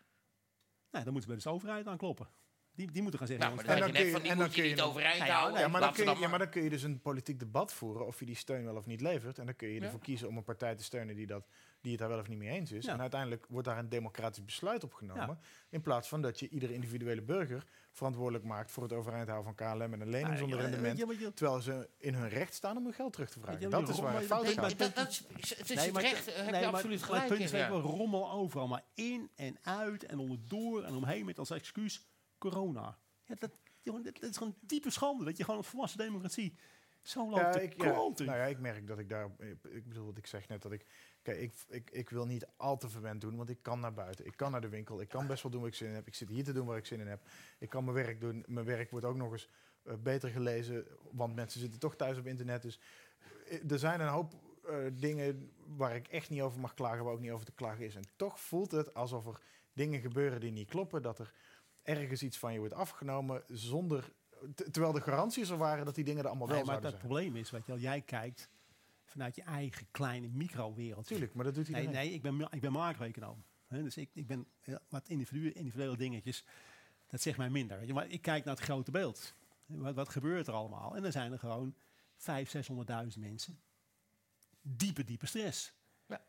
Nee, dan moeten we bij de overheid aankloppen. Die, die moeten gaan zeggen... Nou, maar dan En zeg je dan net kun van je- die en moet dan je kun je niet overeind houden. Ja, maar dan, kun je, ja, maar- maar dan kun je dus een politiek debat voeren of je die steun wel of niet levert. En dan kun je Ja. ervoor kiezen om een partij te steunen die, dat, die het daar wel of niet mee eens is. Ja. En uiteindelijk wordt daar een democratisch besluit op genomen. In plaats van dat je iedere individuele burger verantwoordelijk maakt voor het overeind houden van KLM en een lening nou, zonder ja, rendement. Terwijl ze in hun recht staan om hun geld terug te vragen. Dat is waar het fout gaat. het is het recht, heb je absoluut gelijk het punt is, we rommel overal, maar in en uit en onderdoor en omheen met als excuus corona. Ja, dat, jongen, dat, dat is gewoon een diepe schande dat je gewoon een volwassen democratie zo loopt Ja, ik, ja, nou ja, ik merk dat ik daar... Ik bedoel, wat ik zeg net dat ik... Kijk, ik, ik, ik wil niet al te verwend doen, want ik kan naar buiten. Ik kan naar de winkel. Ik kan best wel doen waar ik zin in heb. Ik zit hier te doen waar ik zin in heb. Ik kan mijn werk doen. Mijn werk wordt ook nog eens eh, beter gelezen, want mensen zitten toch thuis op internet. Dus eh, er zijn een hoop eh, dingen waar ik echt niet over mag klagen, waar ook niet over te klagen is. En toch voelt het alsof er dingen gebeuren die niet kloppen, dat er ergens iets van je wordt afgenomen zonder... terwijl de garanties er waren dat die dingen er allemaal Nee, wel maar zouden het zijn. probleem is, weet je wel, jij kijkt vanuit je eigen kleine microwereld. Tuurlijk, maar dat doet Nee, iedereen. nee, ik ben, ik ben macro-econoom. Dus ik, ik ben ja, wat individu, individuele dingetjes, dat zegt mij minder. Weet je, maar ik kijk naar het grote beeld. Wat, wat gebeurt er allemaal? En dan zijn er gewoon 500.000, 600.000 mensen. Diepe, diepe stress. Ja.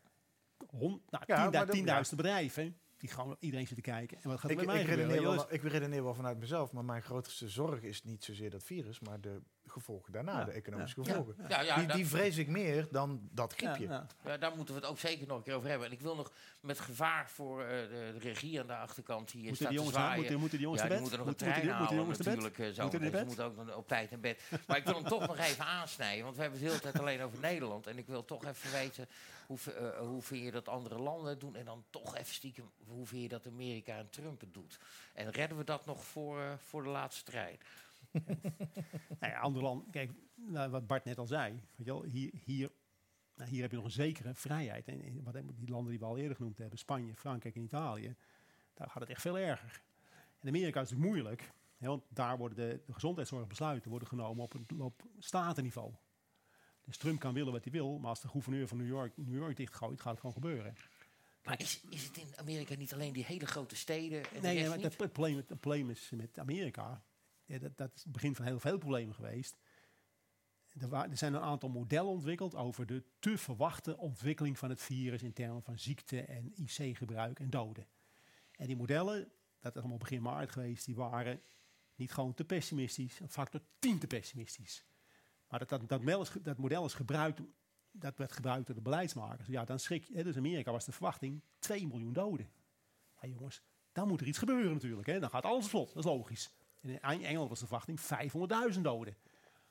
Hond, nou, Ja, maar 10.000 dat- ja. bedrijven die gewoon iedereen zit te kijken. En wat gaat er Ik, met mij ik, redeneer wel, ik redeneer wel vanuit mezelf, maar mijn grootste zorg is niet zozeer dat virus, maar de gevolgen daarna, Ja, de economische ja, gevolgen. Ja, ja, die, dat- die vrees ik meer dan dat griepje. Ja, ja. Ja, daar moeten we het ook zeker nog een keer over hebben. En ik wil nog met gevaar voor eh, de, de regie aan de achterkant hier Moeten staat die jongens, zwaaien. moeten, moeten die jongens ja, naar die bed? moeten nog een Moeten- trein moeten moeten halen jongens naar bed? natuurlijk. eh, Zo Moeten die naar moeten ook nog op tijd naar bed. Maar ik wil hem toch nog even aansnijden. Want we hebben het de hele tijd alleen over Nederland. En ik wil toch even weten, hoe, eh, hoe vind je dat andere landen doen? En dan toch even stiekem, hoe vind je dat Amerika en Trump het doet? En redden we dat nog voor, voor de laatste strijd? Nou ja, ander land, kijk, nou, wat Bart net al zei, weet je wel, hier, hier, nou, hier heb je nog een zekere vrijheid. En, en wat, die landen die we al eerder genoemd hebben, Spanje, Frankrijk en Italië, daar gaat het echt veel erger. In Amerika is het moeilijk, hè, want daar worden de, de gezondheidszorgbesluiten worden genomen op, een, op statenniveau. Dus Trump kan willen wat hij wil, maar als de gouverneur van New York New York dichtgooit, gaat het gewoon gebeuren. Maar is, is het in Amerika niet alleen die hele grote steden? En Nee, nee rest maar niet? het, het probleem, het probleem is met Amerika. Ja, dat, dat is het begin van heel veel problemen geweest. Er, wa- er zijn een aantal modellen ontwikkeld over de te verwachte ontwikkeling van het virus in termen van ziekte en IC-gebruik en doden. En die modellen, dat is allemaal begin maart geweest, die waren niet gewoon te pessimistisch, een factor 10 te pessimistisch. Maar dat, dat, dat, dat model is gebruikt, dat werd gebruikt door de beleidsmakers. Ja, dan schrik je. Dus Amerika was de verwachting 2 miljoen doden. Ja, jongens, dan moet er iets gebeuren natuurlijk. Hè. Dan gaat alles vlot, dat is logisch. En in Eng- Engeland was de verwachting 500.000 doden.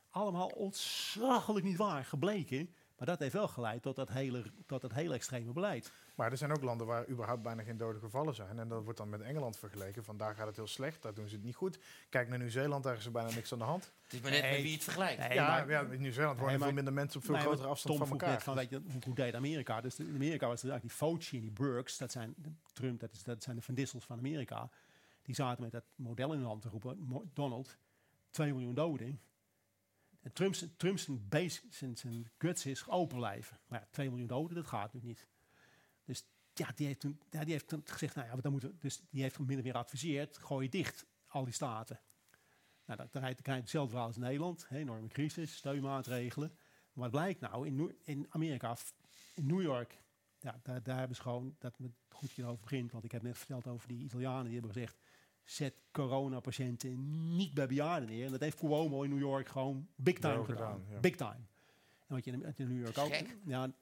Allemaal ontzaglijk niet waar gebleken. Maar dat heeft wel geleid tot dat hele, tot dat hele extreme beleid. Maar er zijn ook landen waar überhaupt bijna geen dode gevallen zijn. En dat wordt dan met Engeland vergeleken. Van daar gaat het heel slecht, daar doen ze het niet goed. Kijk naar Nieuw-Zeeland, daar is er bijna niks aan de hand. Het is maar net met wie je het vergelijkt. Nee, ja, maar- ja, in Nieuw-Zeeland wonen Nee, veel minder mensen op veel Nee, grotere afstand Tom van elkaar. net van, weet je, hoe, deed Amerika? Dus in Amerika was er eigenlijk die Fauci en die Burks, dat zijn de- Trump, dat, is, dat zijn de Van Dissels van Amerika. Die zaten met dat model in de hand te roepen, Donald, 2 miljoen doden. En Trump's, Trump's base, zijn, zijn guts is open blijven. Maar ja, 2 miljoen doden, dat gaat nu niet. Dus ja, die heeft toen, ja, die heeft toen gezegd, nou ja, dan moeten, dus die heeft min of meer adviseerd, gooi dicht, al die staten. Nou, dan, krijg je hetzelfde als Nederland. Enorme crisis, steunmaatregelen. Maar wat blijkt nou? In, in Amerika, in New York, ja, daar, daar hebben ze gewoon, dat me goed je erover begint, want ik heb net verteld over die Italianen, die hebben gezegd, zet coronapatiënten niet bij bejaarden neer. En dat heeft Cuomo in New York gewoon big time gedaan. gedaan, ja. Big time. En wat je in, wat je in New York ook, Gek. ja, en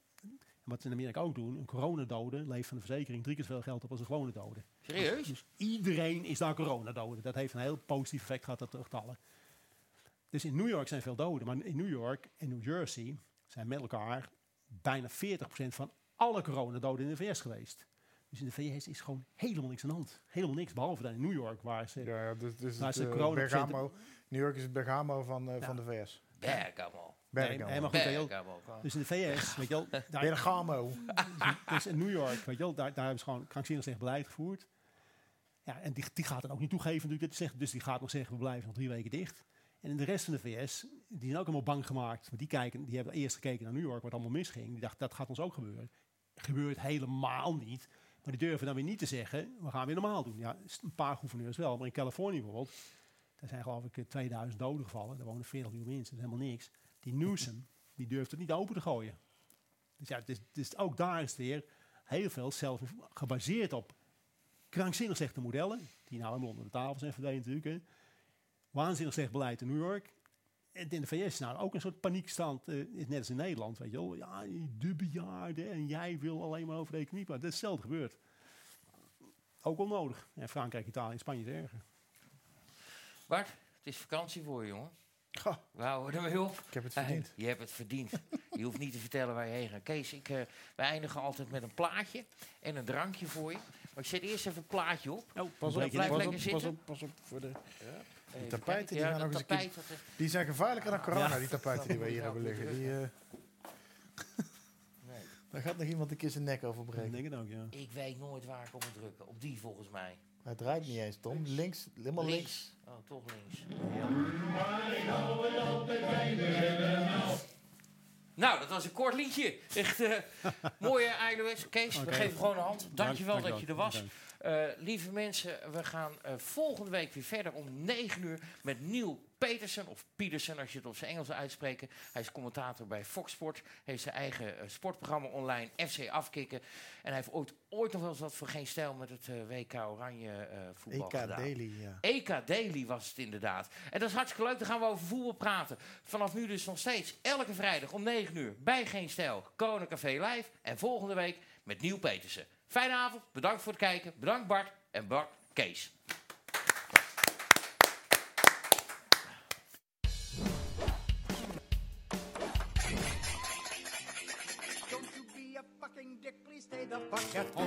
wat ze in Amerika ook doen, een coronadode levert van de verzekering drie keer zoveel geld op als een gewone dode. Serieus? Dus iedereen is daar coronadode. Dat heeft een heel positief effect gehad, dat terugtallen. Dus in New York zijn veel doden. Maar in New York en New Jersey zijn met elkaar bijna 40% van alle coronadoden in de VS geweest. Dus in de VS is gewoon helemaal niks aan de hand. Helemaal niks, behalve dan in New York, waar ze... Ja, ja, dus, dus Maar het, ze eh, corona- Bergamo, New York is het Bergamo van, eh, Ja. van de VS. Bergamo. Bergamo. nee, goed, Bergamo. dus in de VS, weet je wel, daar, Bergamo. dus in New York, weet je wel, daar, daar hebben ze gewoon krankzinnig slecht beleid gevoerd. Ja, en die, die gaat het ook niet toegeven natuurlijk, dat zegt, dus die gaat nog zeggen, we blijven nog drie weken dicht. En in de rest van de VS, die zijn ook allemaal bang gemaakt. Want die, kijken, die hebben eerst gekeken naar New York, wat allemaal misging. Die dachten, dat gaat ons ook gebeuren. Gebeurt helemaal niet. Maar die durven dan weer niet te zeggen, we gaan weer normaal doen. Ja, een paar gouverneurs wel, maar in Californië bijvoorbeeld, daar zijn geloof ik eh, 2000 doden gevallen. Daar wonen 40 miljoen mensen, dat is helemaal niks. Die Newsom, die durft het niet open te gooien. Dus ja, het is, ook daar is het weer heel veel zelf gebaseerd op krankzinnig slechte modellen, die nou helemaal onder de tafel zijn verdwenen natuurlijk. Hè. Waanzinnig slecht beleid in New York. En in de VS is nou ook een soort paniekstand, eh, is net als in Nederland, weet je wel. Ja, de bejaarden en jij wil alleen maar over de economie praten. Dat is hetzelfde gebeurd. Ook onnodig. En Frankrijk, Italië en Spanje is erger. Bart, het is vakantie voor je, jongen. Goh, We houden ermee op. ik heb het verdiend. je hebt het verdiend. je hoeft niet te vertellen waar je heen gaat. Kees, ik, eh, wij eindigen altijd met een plaatje en een drankje voor je. Maar ik zet eerst even een plaatje op. Oh, Pas Blijf op, lekker pas op, pas zitten. op, pas op. Voor de, Even tapijten, die ja, gaan nog eens een keer- tapijt. dat, die zijn gevaarlijker dan corona, Ja. die tapijten die we hier hebben liggen. Die, eh, nee. daar gaat nog iemand een keer zijn nek over ik breken. denk het ook, ja. Ik weet nooit waar ik op moet drukken. Op die volgens mij. Hij draait niet eens, Tom. Links, helemaal links. Oh, toch links. Nou, dat was een kort liedje. Echt eh, mooie ILOS. Kees, we Oké. geven gewoon een hand. Dankjewel Dank- dat je er was. dankjewel. Eh, lieve mensen, we gaan eh, volgende week weer verder om 9 uur met Neil Petersen, of Petersen als je het op zijn Engels uitspreken. Hij is commentator bij Fox Sport, heeft zijn eigen eh, sportprogramma online, FC Afkikken. En hij heeft ooit, ooit nog wel eens wat voor geen stijl met het WK Oranje voetbal EK gedaan. Daily, ja. EK Daily was het inderdaad. En dat is hartstikke leuk. Dan gaan we over voetbal praten. Vanaf nu dus nog steeds elke vrijdag om 9 uur bij Geen Stijl. Corona Café Live. En volgende week met Nieuw Petersen. Fijne avond. Bedankt voor het kijken. Bedankt Bart. En Bart Kees. Don't you be a fucking dick, please stay the fuck at home.